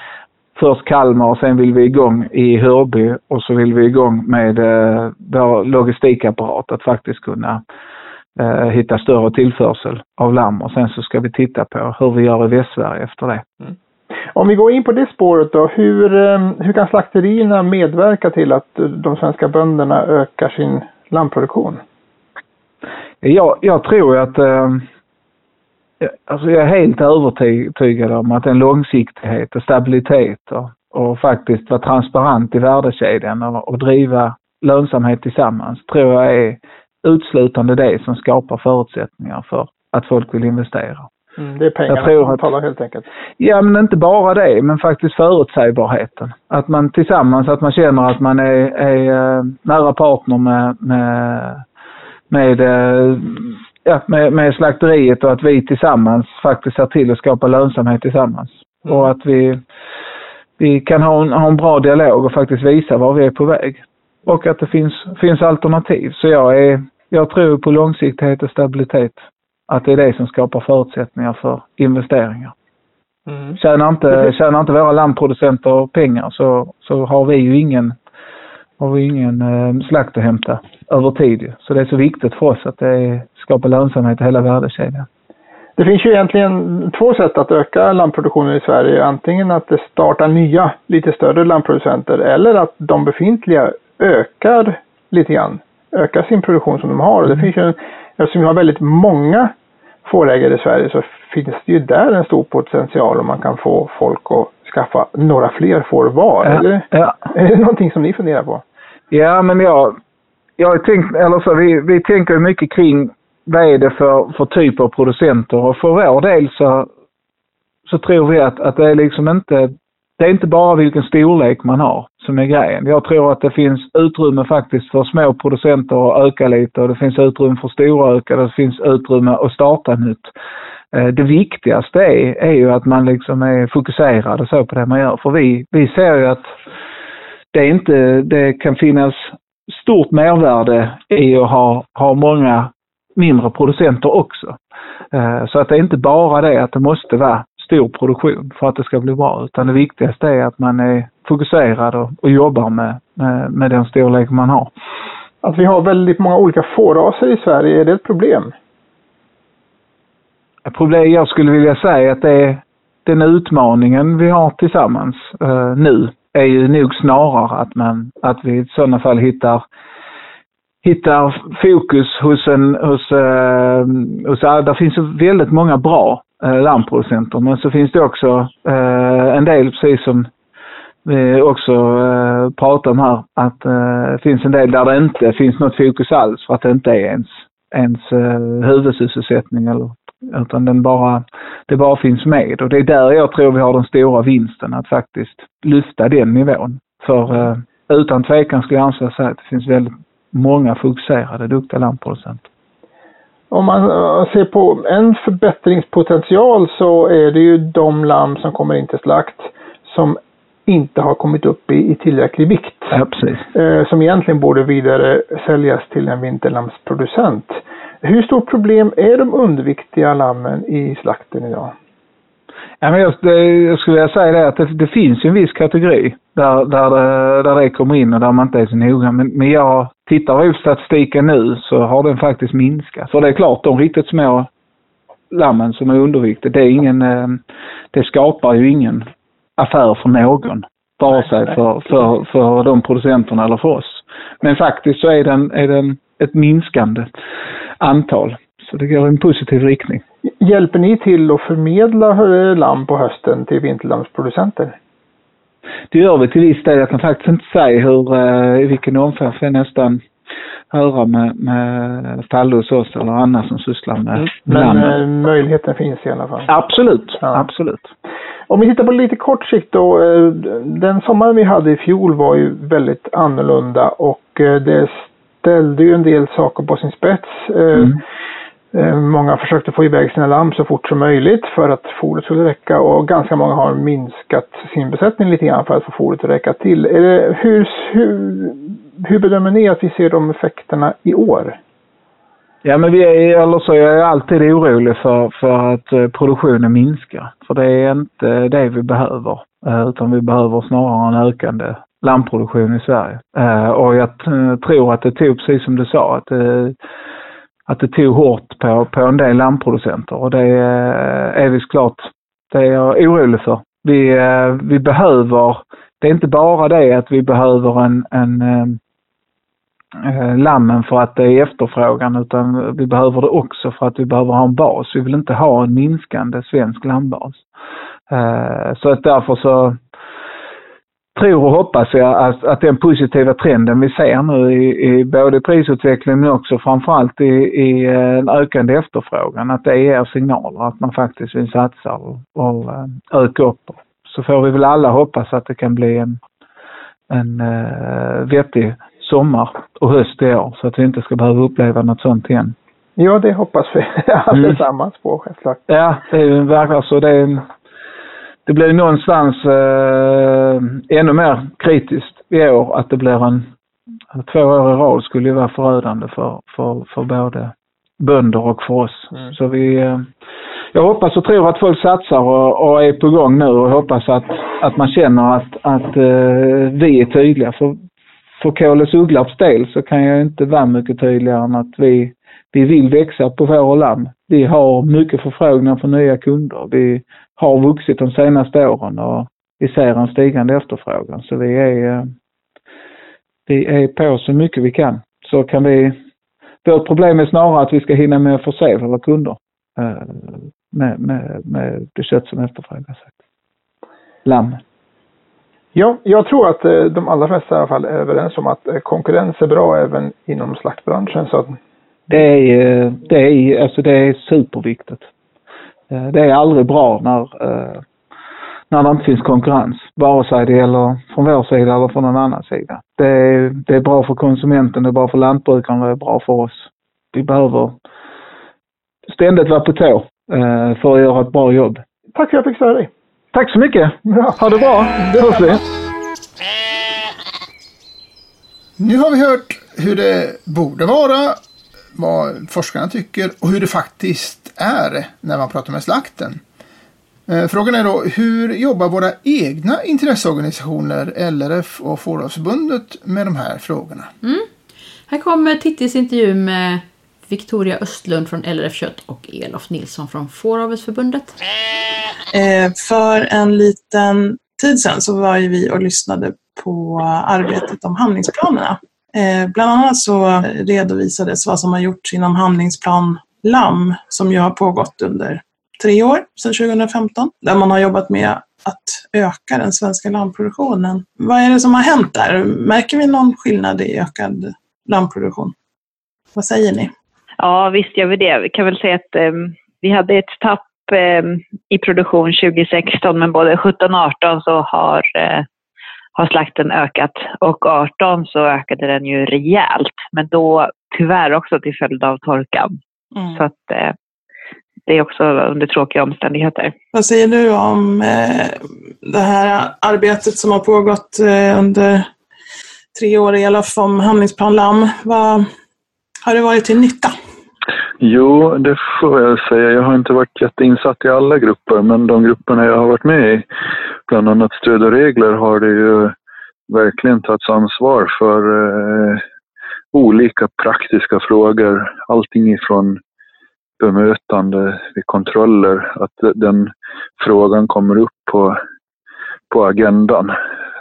först Kalmar och sen vill vi igång i Hörby och så vill vi igång med eh, vår logistikapparat att faktiskt kunna eh, hitta större tillförsel av lamm och sen så ska vi titta på hur vi gör i Västsverige efter det. Mm. Om vi går in på det spåret då, hur, eh, hur kan slakterierna medverka till att eh, de svenska bönderna ökar sin lammproduktion? Jag, jag tror att eh, alltså jag är helt övertygad om att en långsiktighet och stabilitet och, och faktiskt vara transparent i värdekedjan och, och driva lönsamhet tillsammans tror jag är uteslutande det som skapar förutsättningar för att folk vill investera. Mm, det är pengarna jag tror som talar helt enkelt. Ja, men inte bara det, men faktiskt förutsägbarheten. Att man tillsammans, att man känner att man är, är uh, nära partner med, med, med, uh, ja, med, med slakteriet och att vi tillsammans faktiskt ser till att skapa lönsamhet tillsammans. Mm. Och att vi, vi kan ha en, ha en bra dialog och faktiskt visa var vi är på väg. Och att det finns, finns alternativ. Så jag, är, jag tror på långsiktighet och stabilitet att det är det som skapar förutsättningar för investeringar. Mm. Tjänar, inte, tjänar inte våra landproducenter pengar så, så har vi ju ingen, har vi ingen eh, slakt att hämta över tid. Så det är så viktigt för oss att det skapar lönsamhet i hela värdekedjan. Det finns ju egentligen två sätt att öka lammproduktionen i Sverige. Antingen att det startar nya, lite större lammproducenter eller att de befintliga ökar lite grann öka sin produktion som de har. Och det finns ju en, eftersom vi har väldigt många fårägare i Sverige så finns det ju där en stor potential om man kan få folk att skaffa några fler får var. Ja, Eller? ja. <laughs> Är det någonting som ni funderar på? Ja, men jag, jag har tänkt, eller så, vi, vi tänker mycket kring vad är det för, för typ av producenter och för vår del så, så tror vi att, att det är liksom inte, det är inte bara vilken storlek man har som är grejen. Jag tror att det finns utrymme faktiskt för små producenter att öka lite och det finns utrymme för stora ökare, det finns utrymme att starta nytt. Eh, det viktigaste är, är ju att man liksom är fokuserad och så på det man gör. För vi, vi ser ju att det, är inte, det kan finnas stort mervärde i att ha, ha många mindre producenter också. Eh, så att det är inte bara det att det måste vara stor produktion för att det ska bli bra, utan det viktigaste är att man är fokuserad och, och jobbar med, med, med den storlek man har. Att vi har väldigt många olika fåraser i Sverige, är det ett problem? Problem, jag skulle vilja säga att det är den utmaningen vi har tillsammans eh, nu är ju nog snarare att man, att vi i sådana fall hittar hittar fokus hos en, hos, eh, hos, där finns väldigt många bra eh, lammproducenter men så finns det också eh, en del precis som vi också eh, pratar om här att eh, det finns en del där det inte finns något fokus alls för att det inte är ens, ens eh, huvudsysselsättning eller utan den bara, det bara finns med. Och det är där jag tror vi har den stora vinsten, att faktiskt lyfta den nivån. För eh, utan tvekan skulle jag anse att det finns väldigt många fokuserade, duktiga lantproducenter. Om man eh, ser på en förbättringspotential så är det ju de lamm som kommer in till slakt som inte har kommit upp i, i tillräcklig vikt. Ja. Eh, som egentligen borde vidare säljas till en vinterlammsproducent. Hur stort problem är de underviktiga lammen i slakten idag? Ja, men jag, jag skulle vilja säga det att det, det finns ju en viss kategori där, där, det, där det kommer in och där man inte är så noga. Men, men jag tittar vi på statistiken nu så har den faktiskt minskat. För det är klart, de riktigt små lammen som är underviktiga, det är ingen, eh, det skapar ju ingen affär för någon. Vare sig för, för, för de producenterna eller för oss. Men faktiskt så är den, är den ett minskande antal. Så det går i en positiv riktning. Hjälper ni till att förmedla eh, lamm på hösten till vinterlammsproducenter? Det gör vi till viss del. Jag kan faktiskt inte säga hur, eh, i vilken omfattning. Jag nästan höra med, med Falle hos oss eller andra som sysslar med Men lammen. eh, möjligheten finns i alla fall. Absolut, Ja. absolut. Om vi tittar på lite kort sikt då. Den sommaren vi hade i fjol var ju väldigt annorlunda och det ställde ju en del saker på sin spets. Mm. Eh, många försökte få iväg sina lamm så fort som möjligt för att fodret skulle räcka och ganska många har minskat sin besättning lite grann för att få fodret att räcka till. Det, hur, hur, hur bedömer ni att vi ser de effekterna i år? Ja, men vi är, eller så jag är alltid orolig för, för att eh, produktionen minskar. För det är inte det vi behöver. Eh, utan vi behöver snarare en ökande lammproduktion i Sverige. Och jag tror att det tog, precis som du sa, att det, att det tog hårt på, på en del lammproducenter. Och det eh, är vi såklart, det är jag orolig för. Vi, eh, vi behöver, det är inte bara det att vi behöver en, en eh, lammen för att det är efterfrågan utan vi behöver det också för att vi behöver ha en bas. Vi vill inte ha en minskande svensk lammbas. Så att därför så tror och hoppas jag att, att den positiva trenden vi ser nu i, i både prisutvecklingen men också framförallt i, i eh, en ökande efterfrågan, att det ger signaler att man faktiskt vill satsa och, och eh, öka upp. Så får vi väl alla hoppas att det kan bli en, en uh, vettig sommar och höst i år så att vi inte ska behöva uppleva något sånt igen. Ja, det hoppas vi <laughs> allesammans på självklart. Ja, det verkligen så. Det, är en, det blir någonstans eh, ännu mer kritiskt i år att det blir en två år i rad skulle ju vara förödande för, för, för både bönder och för oss. Mm. Så vi, eh, jag hoppas och tror att folk satsar och, och är på gång nu och hoppas att, att man känner att, att eh, vi är tydliga. För, för Koles Ugglarps del så kan jag inte vara mycket tydligare än att vi, vi vill växa på vår lamm. Vi har mycket förfrågningar från nya kunder. Vi har vuxit de senaste åren och vi ser en stigande efterfrågan. Så vi är, eh, vi är på så mycket vi kan. så kan vi... Vårt problem är snarare att vi ska hinna med att förse våra kunder eh, med, med, med det kött som efterfrågas. Lamm. Ja, jag tror att eh, de allra flesta i alla fall är överens om att konkurrens är bra även inom slaktbranschen. Så att... det, är, det, är, alltså det är superviktigt. Det är aldrig bra när när det inte finns konkurrens. Vare sig det gäller från vår sida eller från någon annan sida. Det är, det är bra för konsumenten, det är bra för lantbrukaren, det är bra för oss. Vi behöver ständigt vara på tå eh, för att göra ett bra jobb. Tack för att jag fick störa dig. Tack så mycket. Ja. Ha det bra. Det <laughs> hörs vi. Nu har vi hört hur det borde vara, vad forskarna tycker och hur det faktiskt är när man pratar med slakten. Eh, frågan är då, hur jobbar våra egna intresseorganisationer, LRF och Fåravsförbundet med de här frågorna? Mm. Här kommer Tittis intervju med Victoria Östlund från LRF Kött och Elof Nilsson från Fåravelsförbundet. Eh, för en liten tid sedan så var ju vi och lyssnade på arbetet om handlingsplanerna. Eh, bland annat så redovisades vad som har gjorts inom handlingsplan LAM som ju har pågått under tre år, sedan 2015, där man har jobbat med att öka den svenska lammproduktionen. Vad är det som har hänt där? Märker vi någon skillnad i ökad lammproduktion? Vad säger ni? Ja, visst gör vi det. Vi kan väl säga att eh, vi hade ett tapp eh, i produktion 2016, men både 17 och 18 så har, eh, har slakten ökat och 18 så ökade den ju rejält, men då tyvärr också till följd av torkan. Mm. Så att eh, det är också under tråkiga omständigheter. Vad säger du om eh, det här arbetet som har pågått eh, under tre år i alla fall om handlingsplan LAM? Vad, har det varit till nytta? Jo, det får jag säga. Jag har inte varit jätteinsatt i alla grupper, men de grupperna jag har varit med i, bland annat stöd och regler, har det ju verkligen tagits ansvar för eh, olika praktiska frågor. Allting ifrån bemötande vid kontroller, att den frågan kommer upp på, på agendan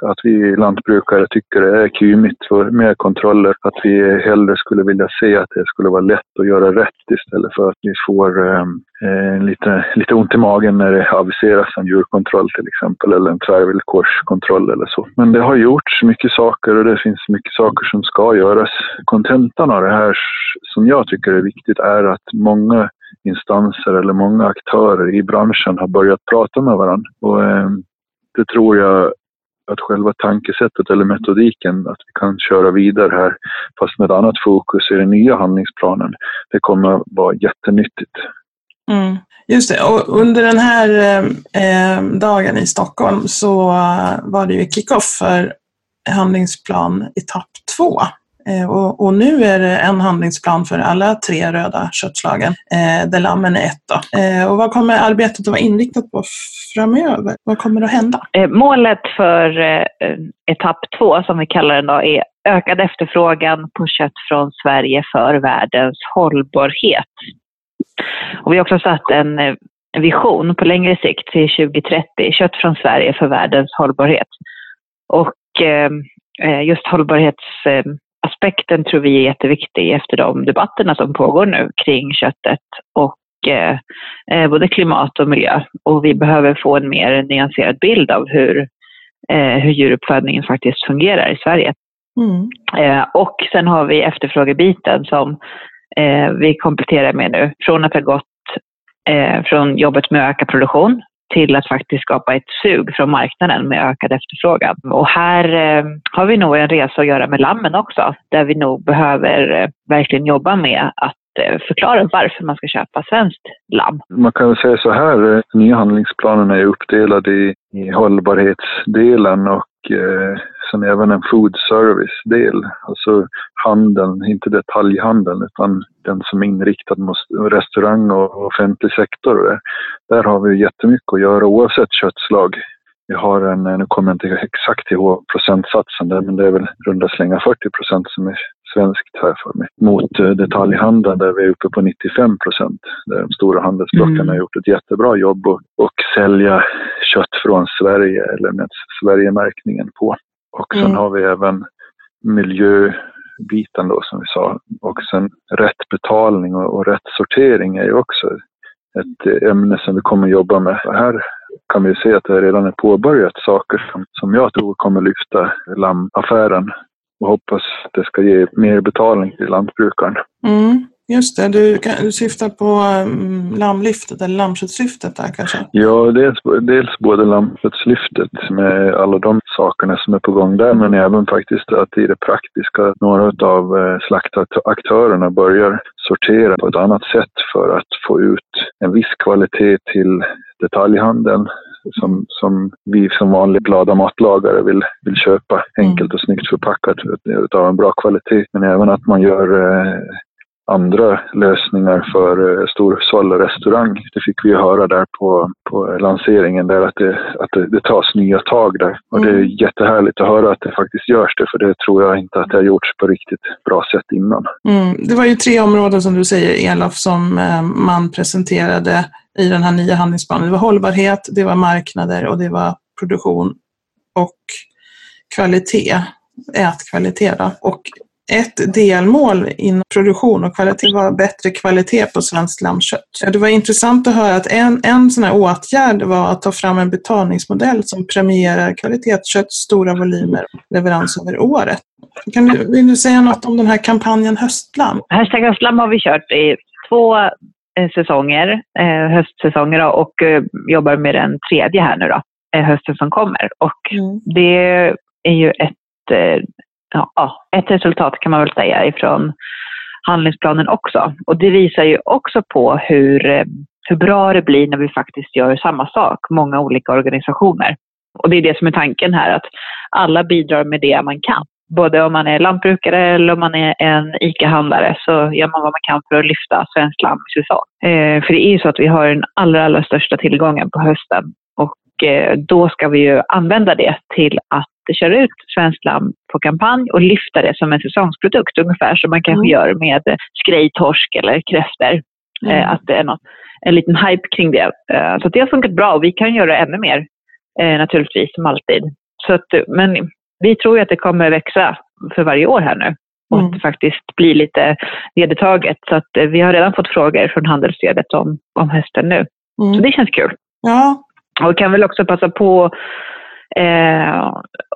att vi lantbrukare tycker det är kymigt för mer kontroller. Att vi hellre skulle vilja se att det skulle vara lätt att göra rätt istället för att vi får ehm, eh, lite, lite ont i magen när det aviseras en djurkontroll till exempel eller en tvärvillkorskontroll eller så. Men det har gjorts mycket saker och det finns mycket saker som ska göras. Kontentan av det här som jag tycker är viktigt är att många instanser eller många aktörer i branschen har börjat prata med varandra. Och, eh, det tror jag att själva tankesättet eller metodiken, att vi kan köra vidare här fast med ett annat fokus i den nya handlingsplanen, det kommer att vara jättenyttigt. Mm. Just det, och under den här eh, dagen i Stockholm så eh, var det ju kick-off för handlingsplan etapp två. Eh, och, och, nu är det en handlingsplan för alla tre röda köttslagen, eh, där lammen är ett. Då. Eh, och vad kommer arbetet att vara inriktat på framöver? Vad kommer att hända? Eh, målet för eh, etapp två, som vi kallar den, då, är ökad efterfrågan på kött från Sverige för världens hållbarhet. Och vi har också satt en eh, vision på längre sikt till 2030, kött från Sverige för världens hållbarhet. Och eh, eh, just hållbarhets aspekten tror vi är jätteviktig efter de debatterna som pågår nu kring köttet och eh, eh, både klimat och miljö. Och vi behöver få en mer nyanserad bild av hur, eh, hur djuruppfödningen faktiskt fungerar i Sverige. Mm. Eh, och sen har vi efterfrågebiten som eh, vi kompletterar med nu. Från att ha gått eh, från jobbet med att öka produktion till att faktiskt skapa ett sug från marknaden med ökad efterfrågan. Och här eh, har vi nog en resa att göra med lammen också, där vi nog behöver eh, verkligen jobba med att eh, förklara varför man ska köpa svenskt lamm. Man kan väl säga så här, eh, nya handlingsplanen är uppdelad i, i hållbarhetsdelen och eh, sen även en food service-del. Alltså handeln, inte detaljhandeln utan den som är inriktad mot restaurang och offentlig sektor. Där har vi jättemycket att göra oavsett köttslag. Vi har en, nu kommer jag inte exakt ihåg procentsatsen där, men det är väl runda slänga 40 procent som är svenskt här för mig. Mot eh, detaljhandeln där vi är uppe på 95 procent. Där de stora handelsblocken mm. har gjort ett jättebra jobb och, och sälja kött från Sverige eller med Sverigemärkningen på. Och sen mm. har vi även miljö biten då som vi sa. Och sen rätt betalning och, och rätt sortering är ju också ett ämne som vi kommer jobba med. Här kan vi se att det redan är påbörjat saker som, som jag tror kommer lyfta lammaffären och hoppas att det ska ge mer betalning till lantbrukaren. Mm. Just det, du, du syftar på um, lammlyftet eller lammköttslyftet där kanske? Ja, dels, dels både lammköttslyftet med alla de sakerna som är på gång där men även faktiskt att i det praktiska några av eh, slaktaktörerna börjar sortera på ett annat sätt för att få ut en viss kvalitet till detaljhandeln som, som vi som vanliga glada matlagare vill, vill köpa. Enkelt och snyggt förpackat utav en bra kvalitet. Men även att man gör eh, andra lösningar för eh, storsalig restaurang. Det fick vi ju höra där på, på lanseringen där att, det, att det, det tas nya tag där. Och mm. det är mm. jättehärligt att höra att det faktiskt görs det för det tror jag inte att det har gjorts på riktigt bra sätt innan. Mm. Det var ju tre områden som du säger Elof som eh, man presenterade i den här nya handlingsplanen. Det var hållbarhet, det var marknader och det var produktion och kvalitet, ätkvalitet. Då. Och ett delmål inom produktion och kvalitet var bättre kvalitet på svenskt lammkött. Det var intressant att höra att en, en sån här åtgärd var att ta fram en betalningsmodell som premierar kvalitetskött, stora volymer leverans över året. Kan du, vill du säga något om den här kampanjen Höstlam? Hashtag Höstlam har vi kört i två eh, säsonger, eh, höstsäsonger och eh, jobbar med den tredje här nu då, hösten som kommer. Och mm. det är ju ett ja, ett resultat kan man väl säga ifrån handlingsplanen också. Och det visar ju också på hur, eh, hur bra det blir när vi faktiskt gör samma sak, många olika organisationer. Och det är det som är tanken här, att alla bidrar med det man kan. Både om man är lantbrukare eller om man är en ICA-handlare så gör man vad man kan för att lyfta svenskt lamm i USA. Eh, för det är ju så att vi har den allra, allra största tillgången på hösten och eh, då ska vi ju använda det till att köra ut svenskt lamm på kampanj och lyfta det som en säsongsprodukt, ungefär som man kanske mm. gör med skrejtorsk eller kräftor. Mm. Eh, att det är något, en liten hype kring det. Eh, så det har funkat bra och vi kan göra ännu mer eh, naturligtvis, som alltid. Så att, men vi tror att det kommer växa för varje år här nu och mm. att det faktiskt blir lite vedertaget. Så att vi har redan fått frågor från handelsstödet om, om hösten nu. Mm. Så det känns kul. Ja. Och vi kan väl också passa på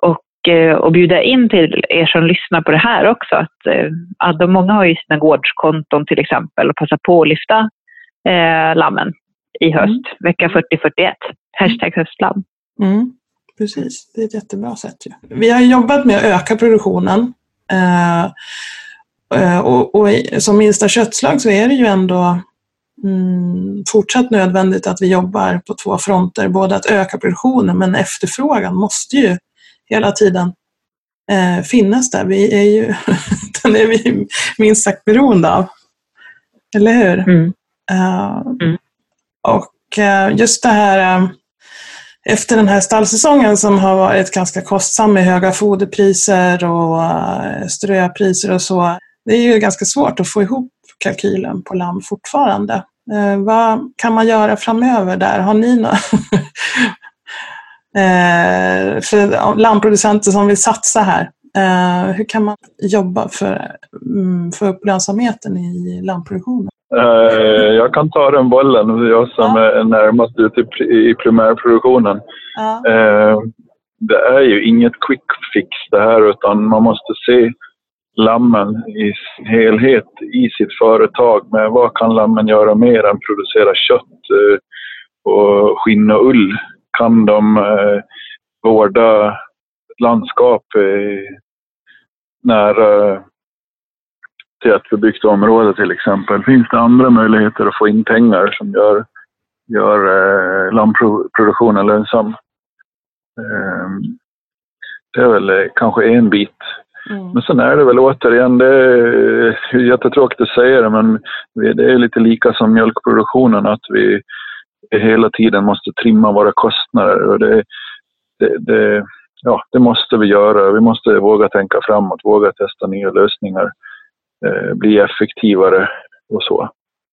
och, eh, och bjuda in till er som lyssnar på det här också. Att, eh, att många har ju sina gårdskonton till exempel och passar på att lyfta eh, lammen i höst, mm. vecka 40-41. Hashtag höstlamm. Mm. Precis, det är ett jättebra sätt. Ju. Vi har jobbat med att öka produktionen. Eh, och, och, som minsta köttslag så är det ju ändå mm, fortsatt nödvändigt att vi jobbar på två fronter. Både att öka produktionen men efterfrågan måste ju hela tiden eh, finnas där. Vi är ju, <laughs> den är vi minst sagt beroende av. Eller hur? Mm. Uh, mm. Och uh, just det här uh, efter den här stallsäsongen som har varit ganska kostsam med höga foderpriser och ströpriser och så. Det är ju ganska svårt att få ihop kalkylen på lamm fortfarande. Eh, vad kan man göra framöver där? Har ni några <laughs> eh, för lammproducenter som vill satsa här? Eh, hur kan man jobba för mm, att få upp lönsamheten i lammproduktionen? Eh, jag kan ta den bollen, jag som ja. är närmast ute i primärproduktionen. Ja. Eh, det är ju inget quick fix det här utan man måste se lammen i sin helhet i sitt företag med vad kan lammen göra mer än producera kött eh, och skinn och ull? Kan de eh, vårda landskap eh, nära tätbebyggt område till exempel? Finns det andra möjligheter att få in pengar som gör, gör eh, lammproduktionen lönsam? Ehm, det är väl kanske en bit Mm. Men sen är det väl återigen, det är jättetråkigt att säga det, men det är lite lika som mjölkproduktionen, att vi hela tiden måste trimma våra kostnader. Och det, det, det, ja, det måste vi göra. Vi måste våga tänka framåt, våga testa nya lösningar, eh, bli effektivare och så.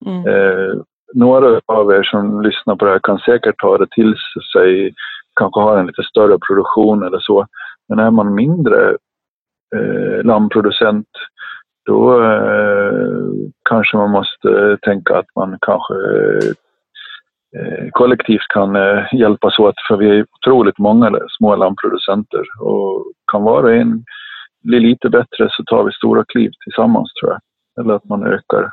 Mm. Eh, några av er som lyssnar på det här kan säkert ta det till sig, kanske ha en lite större produktion eller så. Men är man mindre eh, lammproducent då eh, kanske man måste tänka att man kanske eh, kollektivt kan eh, hjälpas åt för vi är otroligt många små lammproducenter och kan var och en bli lite bättre så tar vi stora kliv tillsammans tror jag. Eller att man ökar,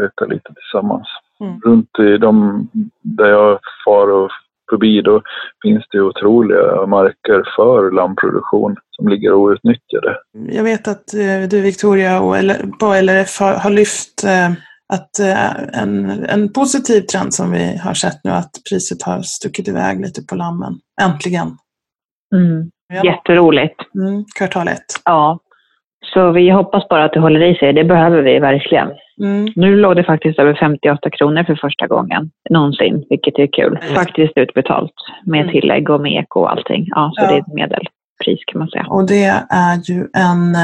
ökar lite tillsammans. Mm. Runt i de där jag far och förbi då finns det otroliga marker för lammproduktion som ligger outnyttjade. Jag vet att eh, du Victoria och på LRF har, lyft eh, att eh, en, en positiv trend som vi har sett nu att priset har stuckit iväg lite på lammen. Äntligen! Mm. Jätteroligt! Mm, kvartal ett. Ja. Så vi hoppas bara att det håller i sig. Det behöver vi verkligen. Mm. Nu låg det faktiskt över 58 kronor för första gången någonsin, vilket är kul. Mm. Faktiskt utbetalt med mm. tillägg och med eko och allting. Ja, så ja. det är ett medelpris kan man säga. Och det är ju en,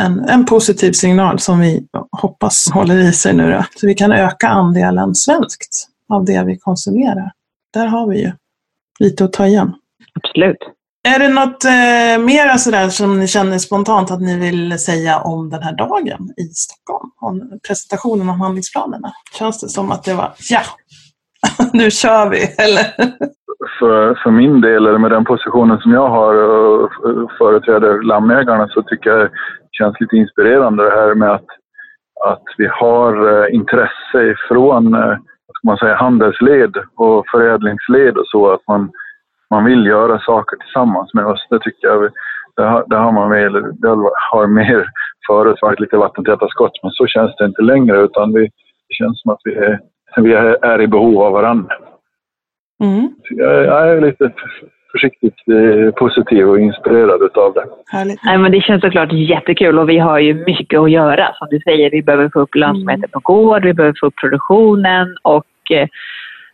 en, en positiv signal som vi hoppas håller i sig nu då. Så vi kan öka andelen svenskt av det vi konsumerar. Där har vi ju lite att ta igen. Absolut. Är det något eh, mer sådär som ni känner spontant att ni vill säga om den här dagen i Stockholm? Om presentationen av handlingsplanerna? Känns det som att det var ja, <laughs> nu kör vi, eller? För, för min del, eller med den positionen som jag har eh, och eh, företräder lammägarna, så tycker jag det känns lite inspirerande det här med att, att vi har eh, intresse från eh, vad ska man säga, handelsled och förädlingsled och så. Att man man vill göra saker tillsammans med oss. Det tycker jag, det har, det har man mer, det har mer förut varit lite vattentäta skott, men så känns det inte längre utan vi, det känns som att vi är, vi är i behov av varandra. Mm. Jag, jag, är lite försiktigt eh, positiv och inspirerad utav det. Härligt. Nej, men det känns såklart jättekul och vi har ju mycket att göra. Som du säger, vi behöver få upp lönsamheten på gård, vi behöver få upp produktionen och eh,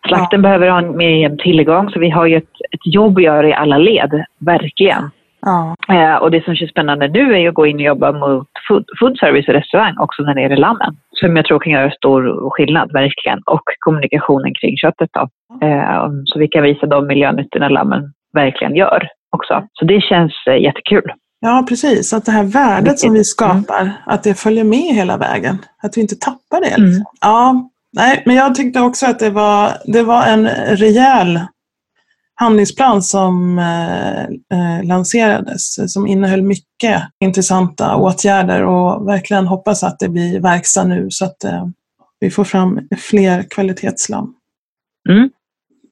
Slakten ja. behöver ha en mer tillgång, så vi har ju ett, ett jobb att göra i alla led, verkligen. Ja. Eh, och det som känns spännande nu är ju att gå in och jobba mot food, food service och restaurang också när det gäller lammen. Som jag tror kan göra stor skillnad, verkligen. Och kommunikationen kring köttet då. Eh, så vi kan visa de miljönyttorna lammen verkligen gör också. Så det känns eh, jättekul. Ja, precis. Att det här värdet som vi skapar, mm. att det följer med hela vägen. Att vi inte tappar det. Liksom. Mm. Ja, Nej, men jag tyckte också att det var, det var en rejäl handlingsplan som eh, eh, lanserades som innehöll mycket intressanta åtgärder och verkligen hoppas att det blir verkstad nu så att eh, vi får fram fler kvalitetslam. Mm.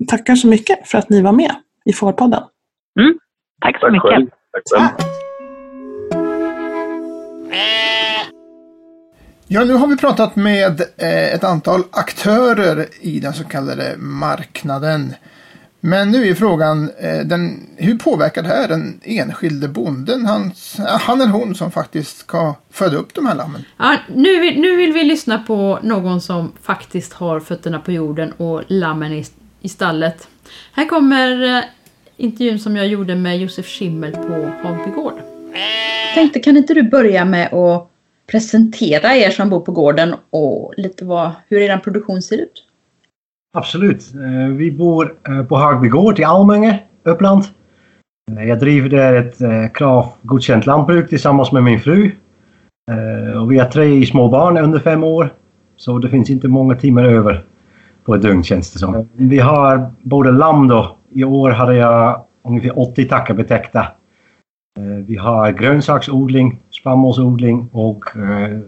Tackar så mycket för att ni var med i Fårpodden. Mm. Tack så mycket. Tack Tack. Ja, nu har vi pratat med eh, ett antal aktörer i den så kallade marknaden. Men nu är frågan, eh, den, hur påverkar det här den enskilde bonden, hans, han eller hon som faktiskt ska föda upp de här lammen? Ja, nu, vill, nu vill vi lyssna på någon som faktiskt har fötterna på jorden och lammen i, i stallet. Här kommer eh, intervjun som jag gjorde med Josef Schimmel på Hagbygård. Tänkte, kan inte du börja med att presentera er som bor på gården och lite vad, hur er produktion ser ut? Absolut. Eh, vi bor eh, på Hagby gård i Almänge, Uppland. Eh, jag driver där ett krav godkänt lantbruk tillsammans med min fru. Och vi har tre små barn under fem år. Så det finns inte många timmar över på ett dygn känns det som. Vi har både lamm då. I år hade jag ungefär 80 tackar betäckta. Vi har grönsaksodling spannmålsodling och eh,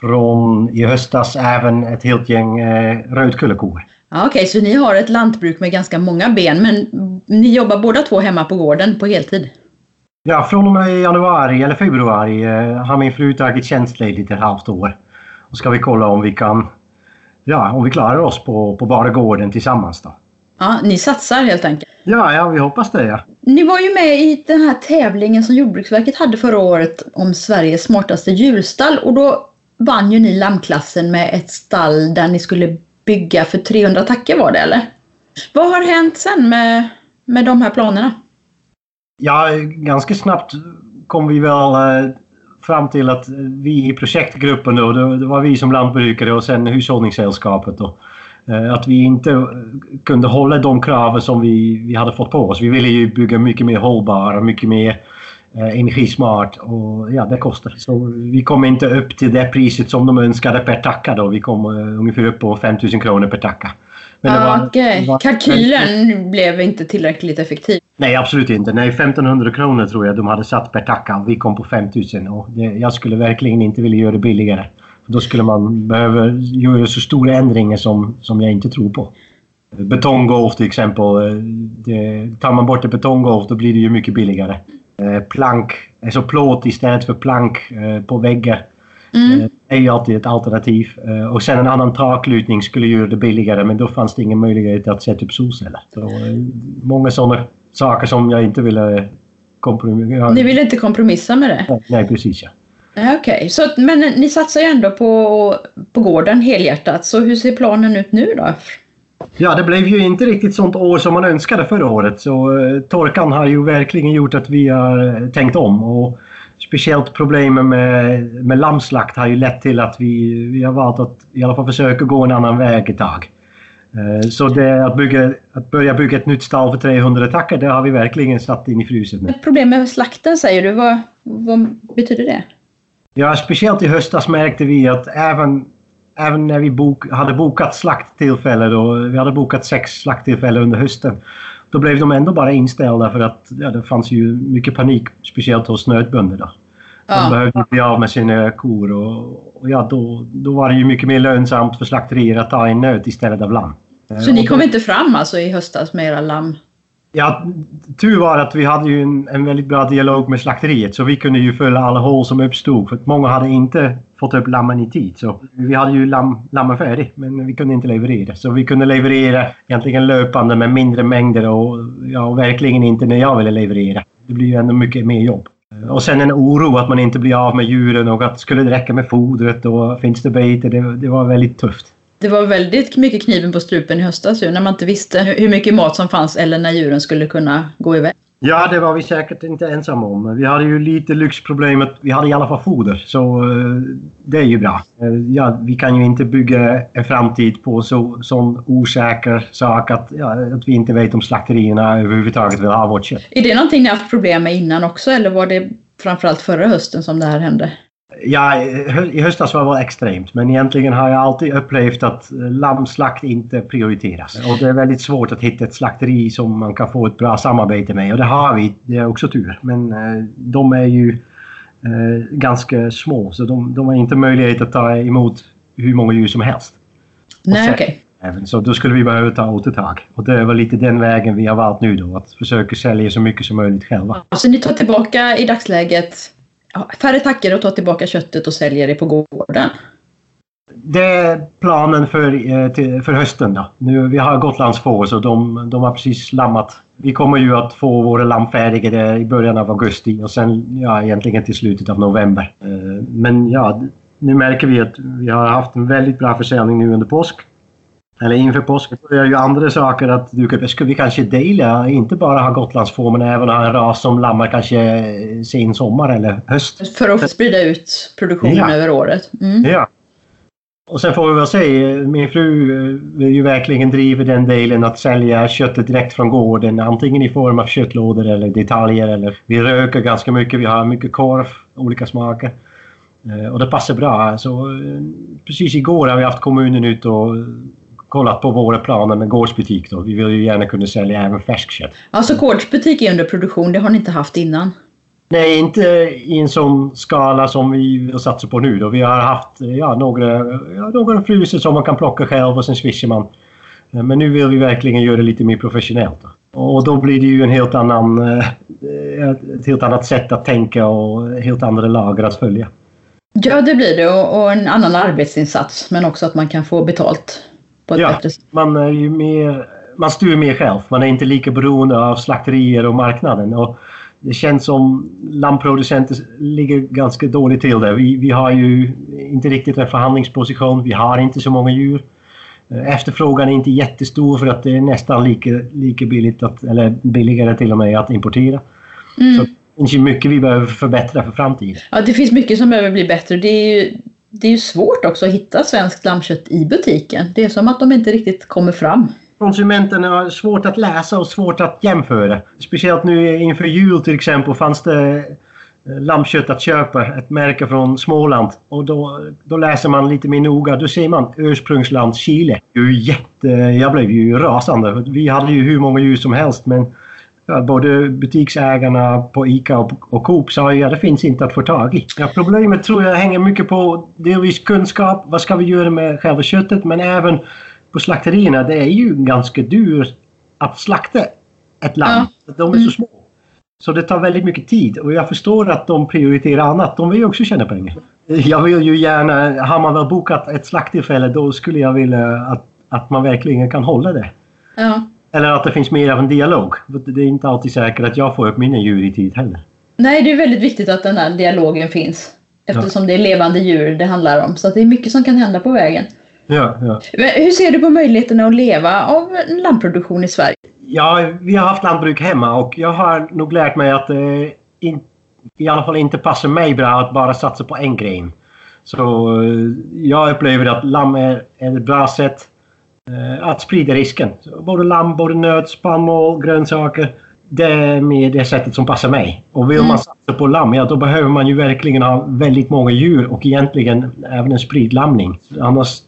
från i höstas även ett helt gäng eh, rödkullekor. Okej, okay, så ni har ett lantbruk med ganska många ben, men ni jobbar båda två hemma på gården på heltid? Ja, från och med januari eller februari eh, har min fru tagit tjänstledigt ett halvt år. Och ska vi kolla om vi kan, ja, om vi klarar oss på, på bara gården tillsammans då. Ja, ni satsar helt enkelt? Ja, ja vi hoppas det. Ja. Ni var ju med i den här tävlingen som Jordbruksverket hade förra året om Sveriges smartaste djurstall och då vann ju ni lammklassen med ett stall där ni skulle bygga för 300 tackor var det eller? Vad har hänt sen med, med de här planerna? Ja, ganska snabbt kom vi väl eh, fram till att vi i projektgruppen då, det var vi som lantbrukare och sen hushållningssällskapet då, att vi inte kunde hålla de kraven som vi, vi hade fått på oss. Vi ville ju bygga mycket mer hållbara, mycket mer eh, energismart och ja, det kostar. Så vi kom inte upp till det priset som de önskade per tacka då. Vi kom ungefär upp på 5000 kronor per tacka. Men det var, okay. var, Kalkylen men, blev inte tillräckligt effektiv? Nej, absolut inte. Nej, 1500 kronor tror jag de hade satt per tacka vi kom på 5000 och det, jag skulle verkligen inte vilja göra det billigare. Då skulle man behöva göra så stora ändringar som, som jag inte tror på. Betonggolv till exempel. Det, tar man bort ett betonggolv då blir det ju mycket billigare. Eh, plank, alltså plåt istället för plank eh, på väggar. Mm. Eh, är ju alltid ett alternativ. Och sen en annan taklutning skulle göra det billigare men då fanns det ingen möjlighet att sätta upp solceller. Så många sådana saker som jag inte ville kompromissa. Ni ville inte kompromissa med det? Nej, precis ja. Okej, okay. men ni satsar ju ändå på, på gården helhjärtat. Så hur ser planen ut nu då? Ja, det blev ju inte riktigt sånt år som man önskade förra året. Så uh, torkan har ju verkligen gjort att vi har tänkt om. Och speciellt problemen med, med lammslakt har ju lett till att vi, vi har valt att i alla fall försöka gå en annan väg ett tag. Uh, så det, att, bygga, att börja bygga ett nytt stall för 300 tackar, det har vi verkligen satt in i frysen. Problem med slakten säger du. Vad, vad betyder det? Ja, speciellt i höstas märkte vi att även, även när vi bok, hade bokat slakttillfällen och vi hade bokat sex slakttillfällen under hösten. Då blev de ändå bara inställda för att ja, det fanns ju mycket panik, speciellt hos nötbönderna. Ja. De behövde bli av med sina kor och, och, ja, då, då var det ju mycket mer lönsamt för slakterier att ta in nöt istället av lamm. Så ni kom inte fram alltså i höstas med era lamm? Ja, tur var att vi hade ju en, en, väldigt bra dialog med slakteriet så vi kunde ju fylla alla hål som uppstod. För många hade inte fått upp lammen i tid. Så vi hade ju lam, lammen färdig men vi kunde inte leverera. Så vi kunde leverera egentligen löpande med mindre mängder och, ja, och verkligen inte när jag ville leverera. Det blir ju ändå mycket mer jobb. Och sen en oro att man inte blir av med djuren och att skulle det räcka med fodret och finns det bete? Det, det var väldigt tufft det var väldigt mycket kniven på strupen i höstas ju, när man inte visste hur mycket mat som fanns eller när djuren skulle kunna gå iväg. Ja, det var vi säkert inte ensamma om. Vi hade ju lite lyxproblemet. Vi hade i alla fall foder, så uh, det är ju bra. Uh, ja, vi kan ju inte bygga en framtid på så, sån osäker sak att, ja, att vi inte vet om slakterierna överhuvudtaget vill ha vårt kött. Är det någonting ni haft problem med innan också eller var det framförallt förra hösten som det här hände? Ja, i höstas var det extremt. Men egentligen har jag alltid upplevt att lammslakt inte prioriteras. Och det är väldigt svårt att hitta ett slakteri som man kan få ett bra samarbete med. Och det har vi. Det är också tur. Men eh, de är ju eh, ganska små. Så de, de har inte möjlighet att ta emot hur många djur som helst. Nej, okej. Okay. Så då skulle vi behöva ta återtag. Och det är väl lite den vägen vi har valt nu då. Att försöka sälja så mycket som möjligt själva. Så ni tar tillbaka i dagsläget färre tackor och ta tillbaka köttet och sälja det på gården? Det är planen för, eh, för hösten. Då. Nu, vi har Gotlandsfår så de, de har precis lammat. Vi kommer ju att få våra lamm färdiga i början av augusti och sen ja, egentligen till slutet av november. Eh, men ja, nu märker vi att vi har haft en väldigt bra försäljning nu under påsk. Eller inför påsk är ju andra saker att du ska vi kanske dela, inte bara ha Gotlandsfår men även ha en ras som lammar kanske sen sommar eller höst. För att sprida ut produktionen ja. över året. Mm. Ja. Och sen får vi väl se, min fru eh, vill ju verkligen driva den delen att sälja köttet direkt från gården. Antingen i form av köttlådor eller detaljer. Eller vi röker ganska mycket, vi har mycket korv, olika smaker. Eh, och det passar bra. Så eh, precis igår har vi haft kommunen ut och kollat på våra planer med gårdsbutik. Då. Vi vill ju gärna kunna sälja även färskkött. Alltså gårdsbutik är under produktion, det har ni inte haft innan? Nej, inte i en sån skala som vi vill satsa på nu. Då. Vi har haft ja, några, ja, några frysar som man kan plocka själv och sen swishar man. Men nu vill vi verkligen göra det lite mer professionellt. Då. Och då blir det ju en helt annan, eh, ett helt annat sätt att tänka och helt andra lager att följa. Ja, det blir det och en annan arbetsinsats men också att man kan få betalt på ett ja, bättre sätt. Man, är ju mer, man styr mer själv. Man är inte lika beroende av slakterier och marknaden. Och det känns som lammproducenter ligger ganska dåligt till där. Vi, vi har ju inte riktigt en förhandlingsposition. Vi har inte så många djur. Efterfrågan är inte jättestor för att det är nästan lika, lika billigt, att, eller billigare till och med, att importera. Mm. Så det finns ju mycket vi behöver förbättra för framtiden. Ja, det finns mycket som behöver bli bättre. Det är ju det är ju svårt också att hitta svenskt lammkött i butiken. Det är som att de inte riktigt kommer fram. konsumenten har svårt att läsa och svårt att jämföra. Speciellt nu inför jul till exempel fanns det eh, lammkött att köpa, ett märke från Småland. Och då, då läser man lite mer noga. Då ser man ursprungsland Chile. Det är ju jätte, jag blev ju rasande. Vi hade ju hur många djur som helst men både butiksägarna på ICA och, och Coop sa att det finns inte att få tag i. Ja, problemet tror jag hänger mycket på delvis kunskap. Vad ska vi göra med själva köttet? Men även på slakterierna. Det är ju ganska dyrt att slakta ett lamm. Ja. De är så små. Så det tar väldigt mycket tid och jag förstår att de prioriterar annat. De vill ju också tjäna pengar. Jag vill ju gärna, har man väl bokat ett slakttillfälle då skulle jag vilja att, att man verkligen kan hålla det. Ja. Eller att det finns mer av en dialog. Det är inte alltid säkert att jag får upp mina djur i tid heller. Nej, det är väldigt viktigt att den här dialogen finns. Eftersom det är levande djur det handlar om. Så det är mycket som kan hända på vägen. Ja, ja. Hur ser du på möjligheterna att leva av lammproduktion i Sverige? Ja, vi har haft lantbruk hemma och jag har nog lärt mig att det in, i alla fall inte passar mig bra att bara satsa på en gren. Så eh, jag upplever att lamm är är ett bra sätt eh, att sprida risken. Både lamm, både nöt, spannmål, grönsaker. Det är mer det sättet som passar mig. Och vill Mm. man satsa på lamm, ja då behöver man ju verkligen ha väldigt många djur och egentligen även en spridlamning. Annars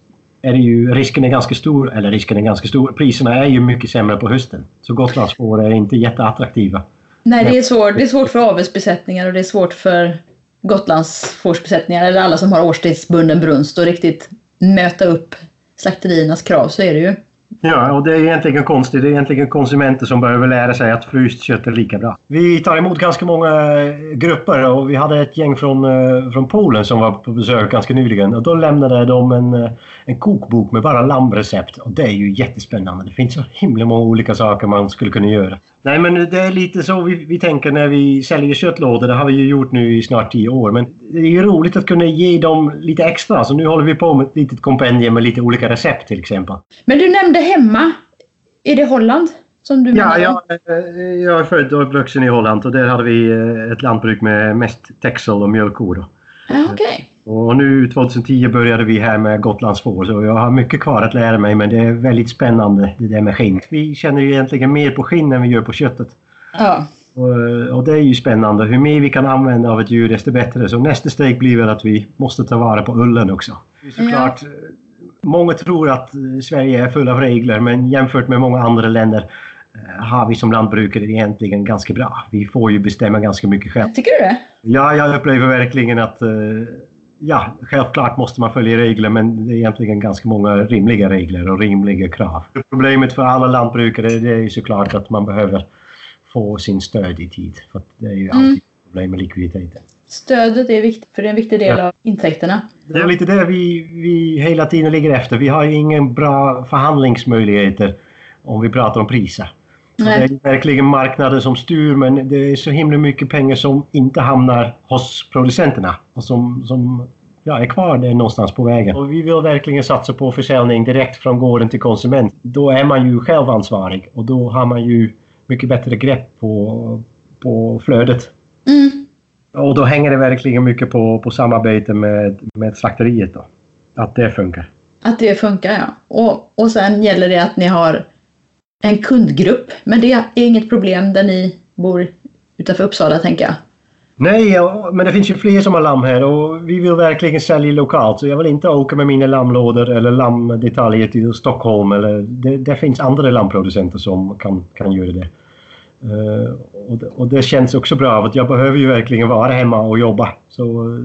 är det ju, risken är ganska stor, eller risken är ganska stor, priserna är ju mycket sämre på hösten. Så Gotlandsfår är inte jätteattraktiva. Nej, det är, svårt, det är svårt för avelsbesättningar och det är svårt för Gotlands fårsbesättningar eller alla som har årstidsbunden brunst och riktigt möta upp slakteriernas krav. Så är det ju. Ja, och det är egentligen konstigt. Det är egentligen konsumenter som behöver lära sig att fryst kött är lika bra. Vi tar emot ganska många eh, grupper och vi hade ett gäng från, eh, från Polen som var på besök ganska nyligen. Och då lämnade de en, eh, en kokbok med bara lammrecept. Och det är ju jättespännande. Det finns så himla många olika saker man skulle kunna göra. Nej, men det är lite så vi, vi tänker när vi säljer köttlådor. Det har vi ju gjort nu i snart tio år. Men det är ju roligt att kunna ge dem lite extra. Så nu håller vi på med ett litet kompendium med lite olika recept till exempel. Men du nämnde hemma. Är det Holland? Som du Ja, menar? jag, eh, jag är född och uppvuxen i Holland och där hade vi eh, ett lantbruk med mest texel och mjölkkor. då. Ja, Okej. Och nu 2010 började vi här med Gotlandsfår så jag har mycket kvar att lära mig men det är väldigt spännande det där med skinn. Vi känner ju egentligen mer på skinn än vi gör på köttet. Ja. Och, och det är ju spännande. Hur mer vi kan använda av ett djur desto bättre. Så nästa steg blir väl att vi måste ta vara på ullen också. Såklart, eh, Många tror att eh, Sverige är full av regler men jämfört med många andra länder eh, har vi som lantbrukare egentligen ganska bra. Vi får ju bestämma ganska mycket själv. Tycker du det? Ja, jag upplever verkligen att eh, ja, självklart måste man följa regler men det är egentligen ganska många rimliga regler och rimliga krav. Problemet för alla lantbrukare det är ju såklart att man behöver få sin stöd i tid. För det är ju alltid problem med likviditeten. Stödet är viktigt för det är en viktig del Ja. av intäkterna. Det är lite det vi, vi hela tiden ligger efter. Vi har ju ingen bra förhandlingsmöjligheter om vi pratar om priser. Nej. Det är verkligen marknaden som styr men det är så himla mycket pengar som inte hamnar hos producenterna och som, som ja, är kvar där någonstans på vägen. Och vi vill verkligen satsa på försäljning direkt från gården till konsument. Då är man ju själv ansvarig och då har man ju mycket bättre grepp på, på flödet. Mm. Och då hänger det verkligen mycket på, på samarbete med, med slakteriet. Då. Att det funkar. Att det funkar ja. Och, och sen gäller det att ni har en kundgrupp. Men det är inget problem där ni bor utanför Uppsala tänker jag. Nej, men det finns ju fler som har lamm här och vi vill verkligen sälja lokalt. Så jag vill inte åka med mina lammlådor eller lammdetaljer till Stockholm. Eller, det, det finns andra lammproducenter som kan, kan göra det. Eh, och, det. och det känns också bra att jag behöver ju verkligen vara hemma och jobba. Så eh,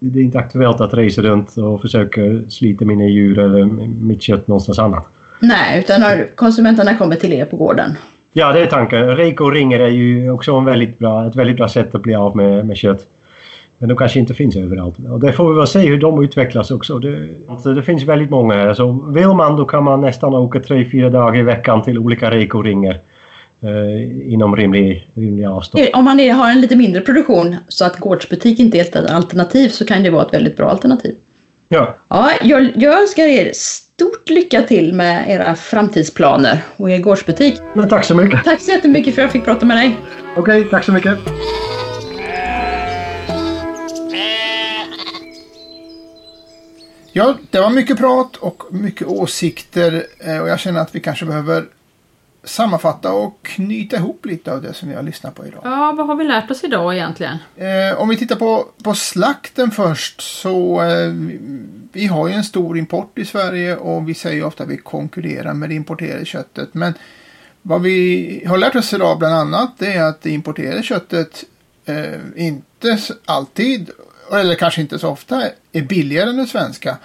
det är inte aktuellt att resa runt och försöka slita mina djur eller mitt kött någonstans annat. Nej, utan har konsumenterna kommer till er på gården. Ja, det är tanken. Och ringer är ju också en väldigt bra, ett väldigt bra sätt att bli av med, med kött. Men de kanske inte finns överallt. Och det får vi väl se hur de utvecklas också. Det, alltså det finns väldigt många. Så vill man då kan man nästan åka tre, fyra dagar i veckan till olika Reko-ringer. Eh, inom rimlig, rimliga avstånd. Om man är, har en lite mindre produktion så att gårdsbutik inte är ett alternativ så kan det vara ett väldigt bra alternativ. Ja, Ja, jag, jag önskar er stort lycka till med era framtidsplaner och er gårdsbutik. men tack så mycket. Tack så jättemycket för att jag fick prata med dig. Okej, tack så mycket. Ja, det var mycket prat och mycket åsikter eh, och jag känner att vi kanske behöver sammanfatta och knyta ihop lite av det som vi har lyssnat på idag. Ja, vad har vi lärt oss idag egentligen? Eh, om vi tittar på, på slakten först så eh, vi har ju en stor import i Sverige och vi säger ofta att vi konkurrerar med det importerade köttet. Men vad vi har lärt oss idag bland annat det är att det importerade köttet eh, inte alltid, eller kanske inte så ofta, är billigare än det svenska.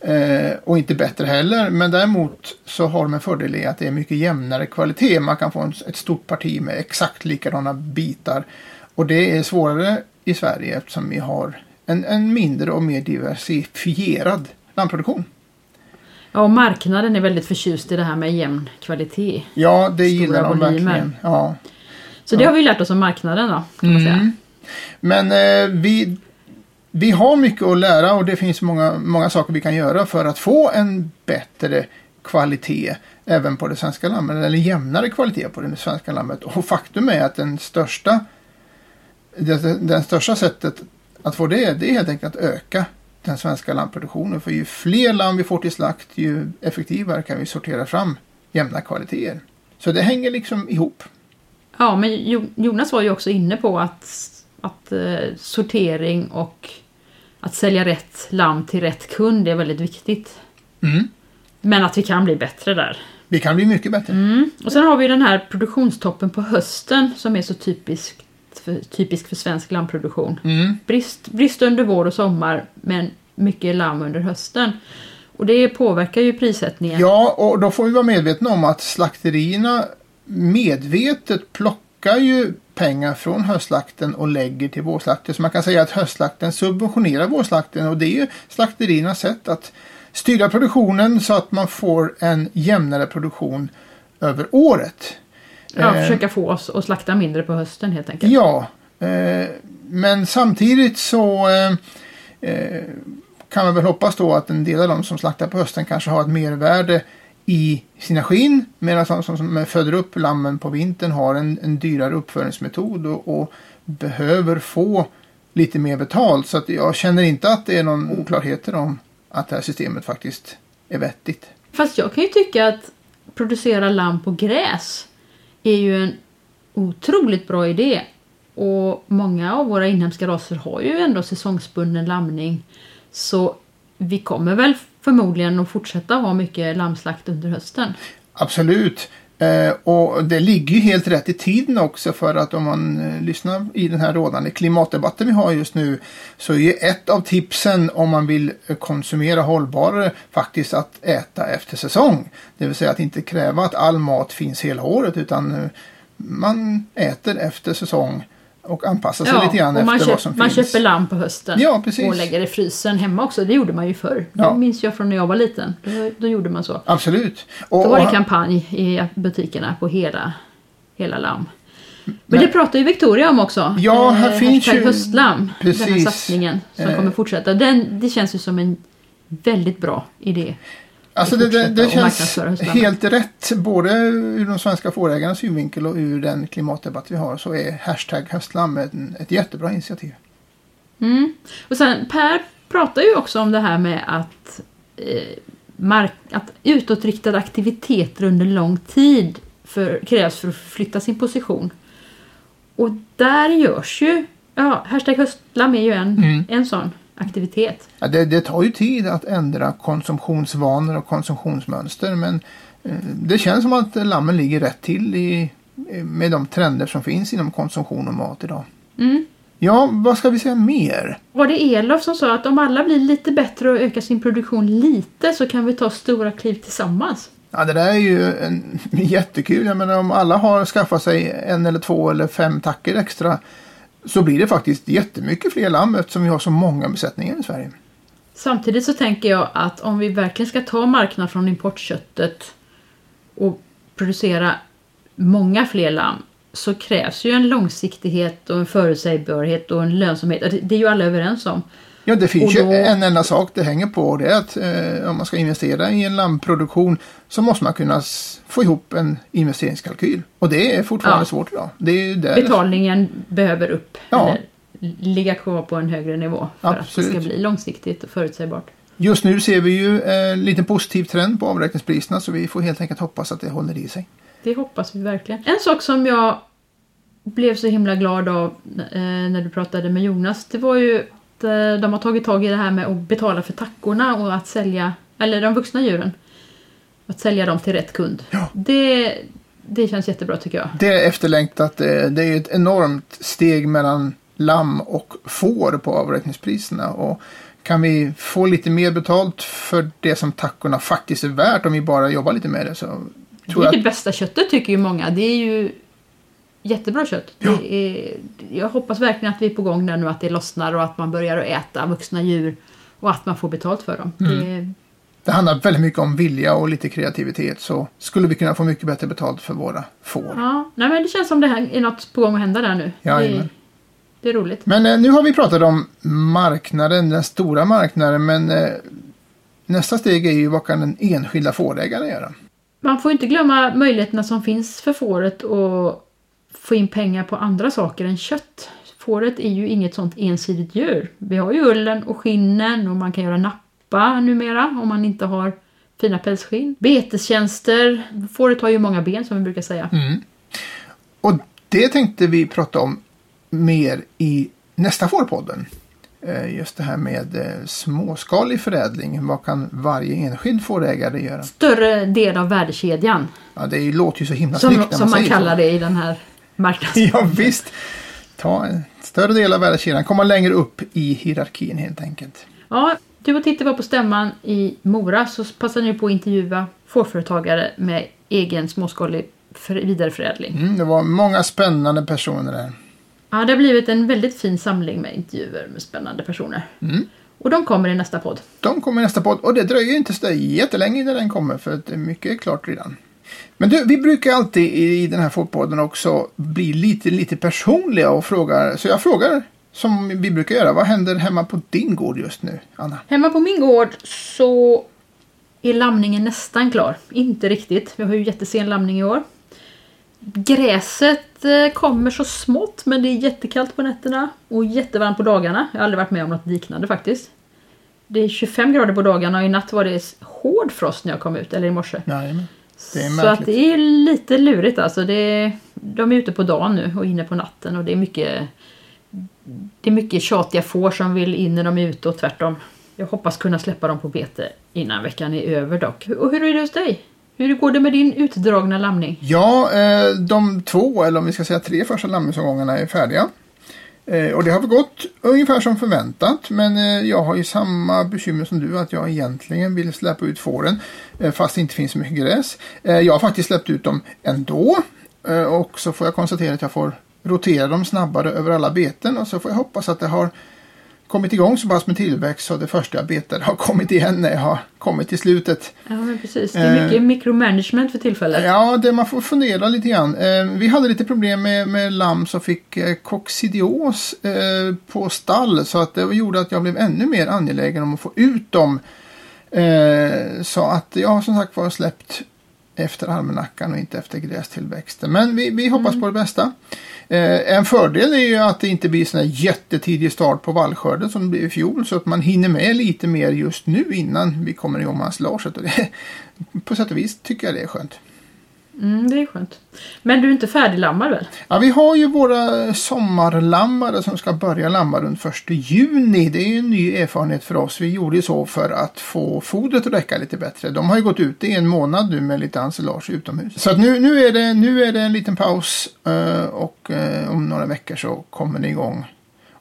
Eh, och inte bättre heller. Men däremot så har de en fördel i att det är mycket jämnare kvalitet. Man kan få en, ett stort parti med exakt likadana bitar. Och det är svårare i Sverige eftersom vi har en, en mindre och mer diversifierad landproduktion. Ja, och marknaden är väldigt förtjust i det här med jämn kvalitet. Ja, det Stora gillar de volymer. verkligen. Ja. Så det har vi lärt oss om marknaden då, kan man säga. Mm. Men eh, vi, vi har mycket att lära och det finns många, många saker vi kan göra för att få en bättre kvalitet även på det svenska lammet. Eller jämnare kvalitet på det svenska lammet. Och faktum är att den största det, det största sättet att få det, det är helt enkelt att öka den svenska lammproduktionen. För ju fler lamm vi får till slakt, ju effektivare kan vi sortera fram jämna kvaliteter. Så det hänger liksom ihop. Ja, men Jonas var ju också inne på att, att eh, sortering och att sälja rätt lamm till rätt kund är väldigt viktigt. Mm. Men att vi kan bli bättre där. Vi kan bli mycket bättre. Mm. Och sen har vi den här produktionstoppen på hösten som är så typisk för, typisk för svensk lammproduktion. Mm. Brist, brist under vår och sommar men mycket lamm under hösten. Och det påverkar ju prissättningen. Ja, och då får vi vara medvetna om att slakterierna medvetet plockar ju pengar från höstslakten och lägger till vårslakten. Så man kan säga att höstslakten subventionerar vårslakten och det är ju slakteriernas sätt att styra produktionen så att man får en jämnare produktion över året. Ja, Eh, försöka få oss att slakta mindre på hösten helt enkelt. Ja, eh, men samtidigt så eh, kan man väl hoppas då att en del av de som slaktar på hösten kanske har ett mervärde i sina skinn medan de som, som föder upp lammen på vintern har en, en dyrare uppfödningsmetod och, och behöver få lite mer betalt. Så att jag känner inte att det är någon oklarheter om att det här systemet faktiskt är vettigt. Fast jag kan ju tycka att producera lamm på gräs är ju en otroligt bra idé. Och många av våra inhemska raser har ju ändå säsongsbunden lamning. Så vi kommer väl förmodligen att fortsätta ha mycket lammslakt under hösten. Absolut. Eh, och det ligger ju helt rätt i tiden också för att om man eh, lyssnar i den här rådande klimatdebatten vi har just nu så är ju ett av tipsen om man vill eh, konsumera hållbarare faktiskt att äta efter säsong. Det vill säga att inte kräva att all mat finns hela året utan eh, man äter efter säsong och anpassar sig lite grann man, efter vad köp, som man finns. köper lamm på hösten Ja, precis. och lägger i frysen hemma också. Det gjorde man ju förr. Det Ja. minns jag från när jag var liten. Då, då gjorde man så. Absolut. Och, Då var det kampanj i butikerna på hela, hela lamm. Men Nej. det pratar ju Victoria om också. Ja, här finns hashtag ju- höstlamm. Den här Precis. satsningen som Eh. kommer fortsätta. Den, det känns ju som en väldigt bra idé. Alltså det, det, det känns helt rätt. Både ur de svenska fårägarnas synvinkel och ur den klimatdebatt vi har så är hashtag höstlamm ett, ett jättebra initiativ. Mm. Och sen Per pratar ju också om det här med att, eh, mark, att utåtriktade aktiviteter under lång tid för, krävs för att flytta sin position. Och där görs ju, ja, hashtag höstlamm är ju en, Mm. en sån aktivitet. Ja, det, det tar ju tid att ändra konsumtionsvanor och konsumtionsmönster men eh, det känns som att lammen ligger rätt till i, med de trender som finns inom konsumtion och mat idag. Mm. Ja, vad ska vi säga mer? Var det Elof som sa att om alla blir lite bättre och ökar sin produktion lite så kan vi ta stora kliv tillsammans? Ja, det där är ju en, <laughs> jättekul. Jag menar om alla har skaffat sig en eller två eller fem tacker extra så blir det faktiskt jättemycket fler lamm eftersom vi har så många besättningar i Sverige. Samtidigt så tänker jag att om vi verkligen ska ta marknad från importköttet och producera många fler lamm så krävs ju en långsiktighet och en förutsägbarhet och en lönsamhet. Det- Det är ju alla överens om. Ja, det finns då- ju en enda sak det hänger på och det är att eh, om man ska investera i en lammproduktion så måste man kunna få ihop en investeringskalkyl. Och det är fortfarande Ja. svårt idag. Det är där Betalningen behöver upp Ja. eller ligga kvar på en högre nivå för att det Absolut. ska bli långsiktigt och förutsägbart. Just nu ser vi ju en eh, liten positiv trend på avräkningspriserna så vi får helt enkelt hoppas att det håller i sig. Det hoppas vi verkligen. En sak som jag blev så himla glad av eh, när du pratade med Jonas det var ju att eh, de har tagit tag i det här med att betala för tackorna och att sälja, eller de vuxna djuren. Att sälja dem till rätt kund. Ja. Det, det känns jättebra tycker jag. Det är efterlängtat. eh, Det är ett enormt steg mellan lamm och får på avräkningspriserna. Och kan vi få lite mer betalt för det som tackorna faktiskt är värt om vi bara jobbar lite med det så Det tror är jag det att bästa köttet tycker ju många. Det är ju jättebra kött. Ja. Det är, jag hoppas verkligen att vi är på gång där nu, att det lossnar och att man börjar att äta vuxna djur och att man får betalt för dem. Mm. Det, det handlar väldigt mycket om vilja och lite kreativitet så skulle vi kunna få mycket bättre betalt för våra får. ja, nej, men det känns som det här är något på gång att hända där nu. det, Jajamän. det är roligt. Men eh, nu har vi pratat om marknaden, den stora marknaden, men eh, nästa steg är ju vad kan den enskilda fårägaren göra? Man får inte glömma möjligheterna som finns för fåret att få in pengar på andra saker än kött. Fåret är ju inget sånt ensidigt djur. Vi har ju ullen och skinnen och man kan göra nappa numera om man inte har fina pälsskinn. Betestjänster. Fåret har ju många ben som vi brukar säga. Och det tänkte vi prata om mer i nästa fårpodden. Eh, Just det här med eh, småskalig förädling. Vad kan varje enskild fårägare göra? Större del av värdekedjan. Ja, det låter ju så himla Som, snyggt när som man kallar så. det i den här marknaden. <laughs> Ja, visst. Ta en större del av värdekedjan. Komma längre upp i hierarkin helt enkelt. Ja, du och Titti var på stämman i Mora så passade ni på att intervjua fårföretagare med egen småskalig för- vidareförädling. Mm, det var många spännande personer där. Ja, det har blivit en väldigt fin samling med intervjuer med spännande personer. Mm. Och de kommer i nästa podd. De kommer i nästa podd och det dröjer inte så jättelänge innan den kommer för att det är mycket klart redan. Men du, vi brukar alltid i den här fotpodden också bli lite, lite personliga och fråga. Så jag frågar som vi brukar göra. Vad händer hemma på din gård just nu, Anna? Hemma på min gård så är lamningen nästan klar. Inte riktigt. Vi har ju jättesen lamning i år. Gräset eh, kommer så smått men det är jättekallt på nätterna och jättevarmt på dagarna. Jag har aldrig varit med om något liknande faktiskt. Det är 25 grader på dagarna och i natt var det hård frost när jag kom ut, eller i morse. Jajamän. Så att det är lite lurigt alltså. Det, de är ute på dagen nu och inne på natten och det är mycket det är mycket tjatiga får som vill in när de är ute och tvärtom. Jag hoppas kunna släppa dem på bete innan veckan är över dock. Och hur är det hos dig? Hur går det med din utdragna lamning? Ja, eh, de två, eller om vi ska säga tre första lamningsomgångarna är färdiga. Eh, och det har väl gått ungefär som förväntat. Men eh, jag har ju samma bekymmer som du att jag egentligen vill släppa ut fåren. Eh, fast det inte finns så mycket gräs. Jag har faktiskt släppt ut dem ändå. Och så får jag konstatera att jag får rotera dem snabbare över alla beten. Och så får jag hoppas att det har kommit igång så pass med tillväxt så det första jag betade har kommit igen när jag har kommit till slutet. Ja men precis, det är mycket micromanagement för tillfället. Ja, det man får fundera lite grann. Eh, vi hade lite problem med, med lamm som fick eh, coccidios eh, på stall. Så att det gjorde att jag blev ännu mer angelägen om att få ut dem. Eh, så att jag har som sagt var släppt efter almanackan och inte efter grästillväxten. Men vi, vi hoppas på det bästa. Eh, en fördel är ju att det inte blir sån här jättetidig start på vallskörden som det blev i fjol. Så att man hinner med lite mer just nu innan vi kommer med ensilaget. Och det, <laughs> på sätt och vis tycker jag det är skönt. Mm, det är skönt. Men du är inte färdiglammad väl? Ja, vi har ju våra sommarlammare som ska börja lamma runt 1 juni. Det är ju en ny erfarenhet för oss. Vi gjorde ju så för att få fodret att räcka lite bättre. De har ju gått ute i en månad nu med lite ensilage utomhus. Så att nu, nu, är det, nu är det en liten paus eh, och eh, om några veckor så kommer det igång.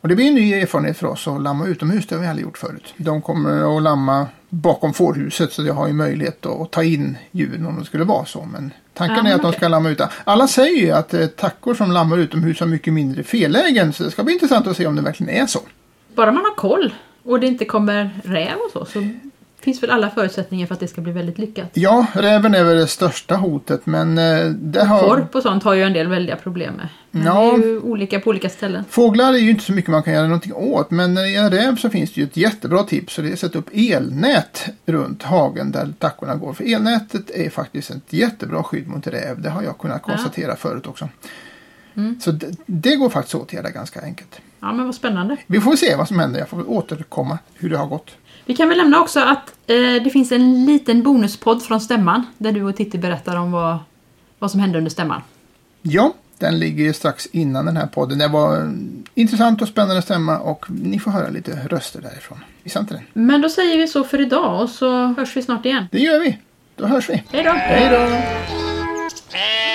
Och det blir en ny erfarenhet för oss att lamma utomhus. Det har vi aldrig gjort förut. De kommer att lamma bakom fårhuset så jag har ju möjlighet att ta in djuren om det skulle vara så. Men tanken Ja, är att de ska lamma utan. Alla säger ju att eh, tackor som lammar utomhus har mycket mindre fellägen. Så det ska bli intressant att se om det verkligen är så. Bara man har koll och det inte kommer räv och så, så finns väl alla förutsättningar för att det ska bli väldigt lyckat. Ja, räven är väl det största hotet men eh, det har... Korp och sånt har ju en del väldiga problem med. Men Ja. det är ju olika på olika ställen. Fåglar är ju inte så mycket man kan göra någonting åt. Men när det gäller räv så finns det ju ett jättebra tips. Och det är att sätta upp elnät runt hagen där tackorna går. För elnätet är faktiskt ett jättebra skydd mot räv. Det har jag kunnat konstatera förut också. Mm. Så det, det går faktiskt att åtgärda ganska enkelt. Ja, men vad spännande. Vi får se vad som händer. Jag får återkomma hur det har gått. Vi kan väl nämna också att eh, det finns en liten bonuspodd från stämman där du och Titti berättar om vad, vad som hände under stämman. Ja, den ligger ju strax innan den här podden. Det var en intressant och spännande stämma och ni får höra lite röster därifrån. Visst inte det? Men då säger vi så för idag och så hörs vi snart igen. Det gör vi. Då hörs vi. Hej då! Hej då!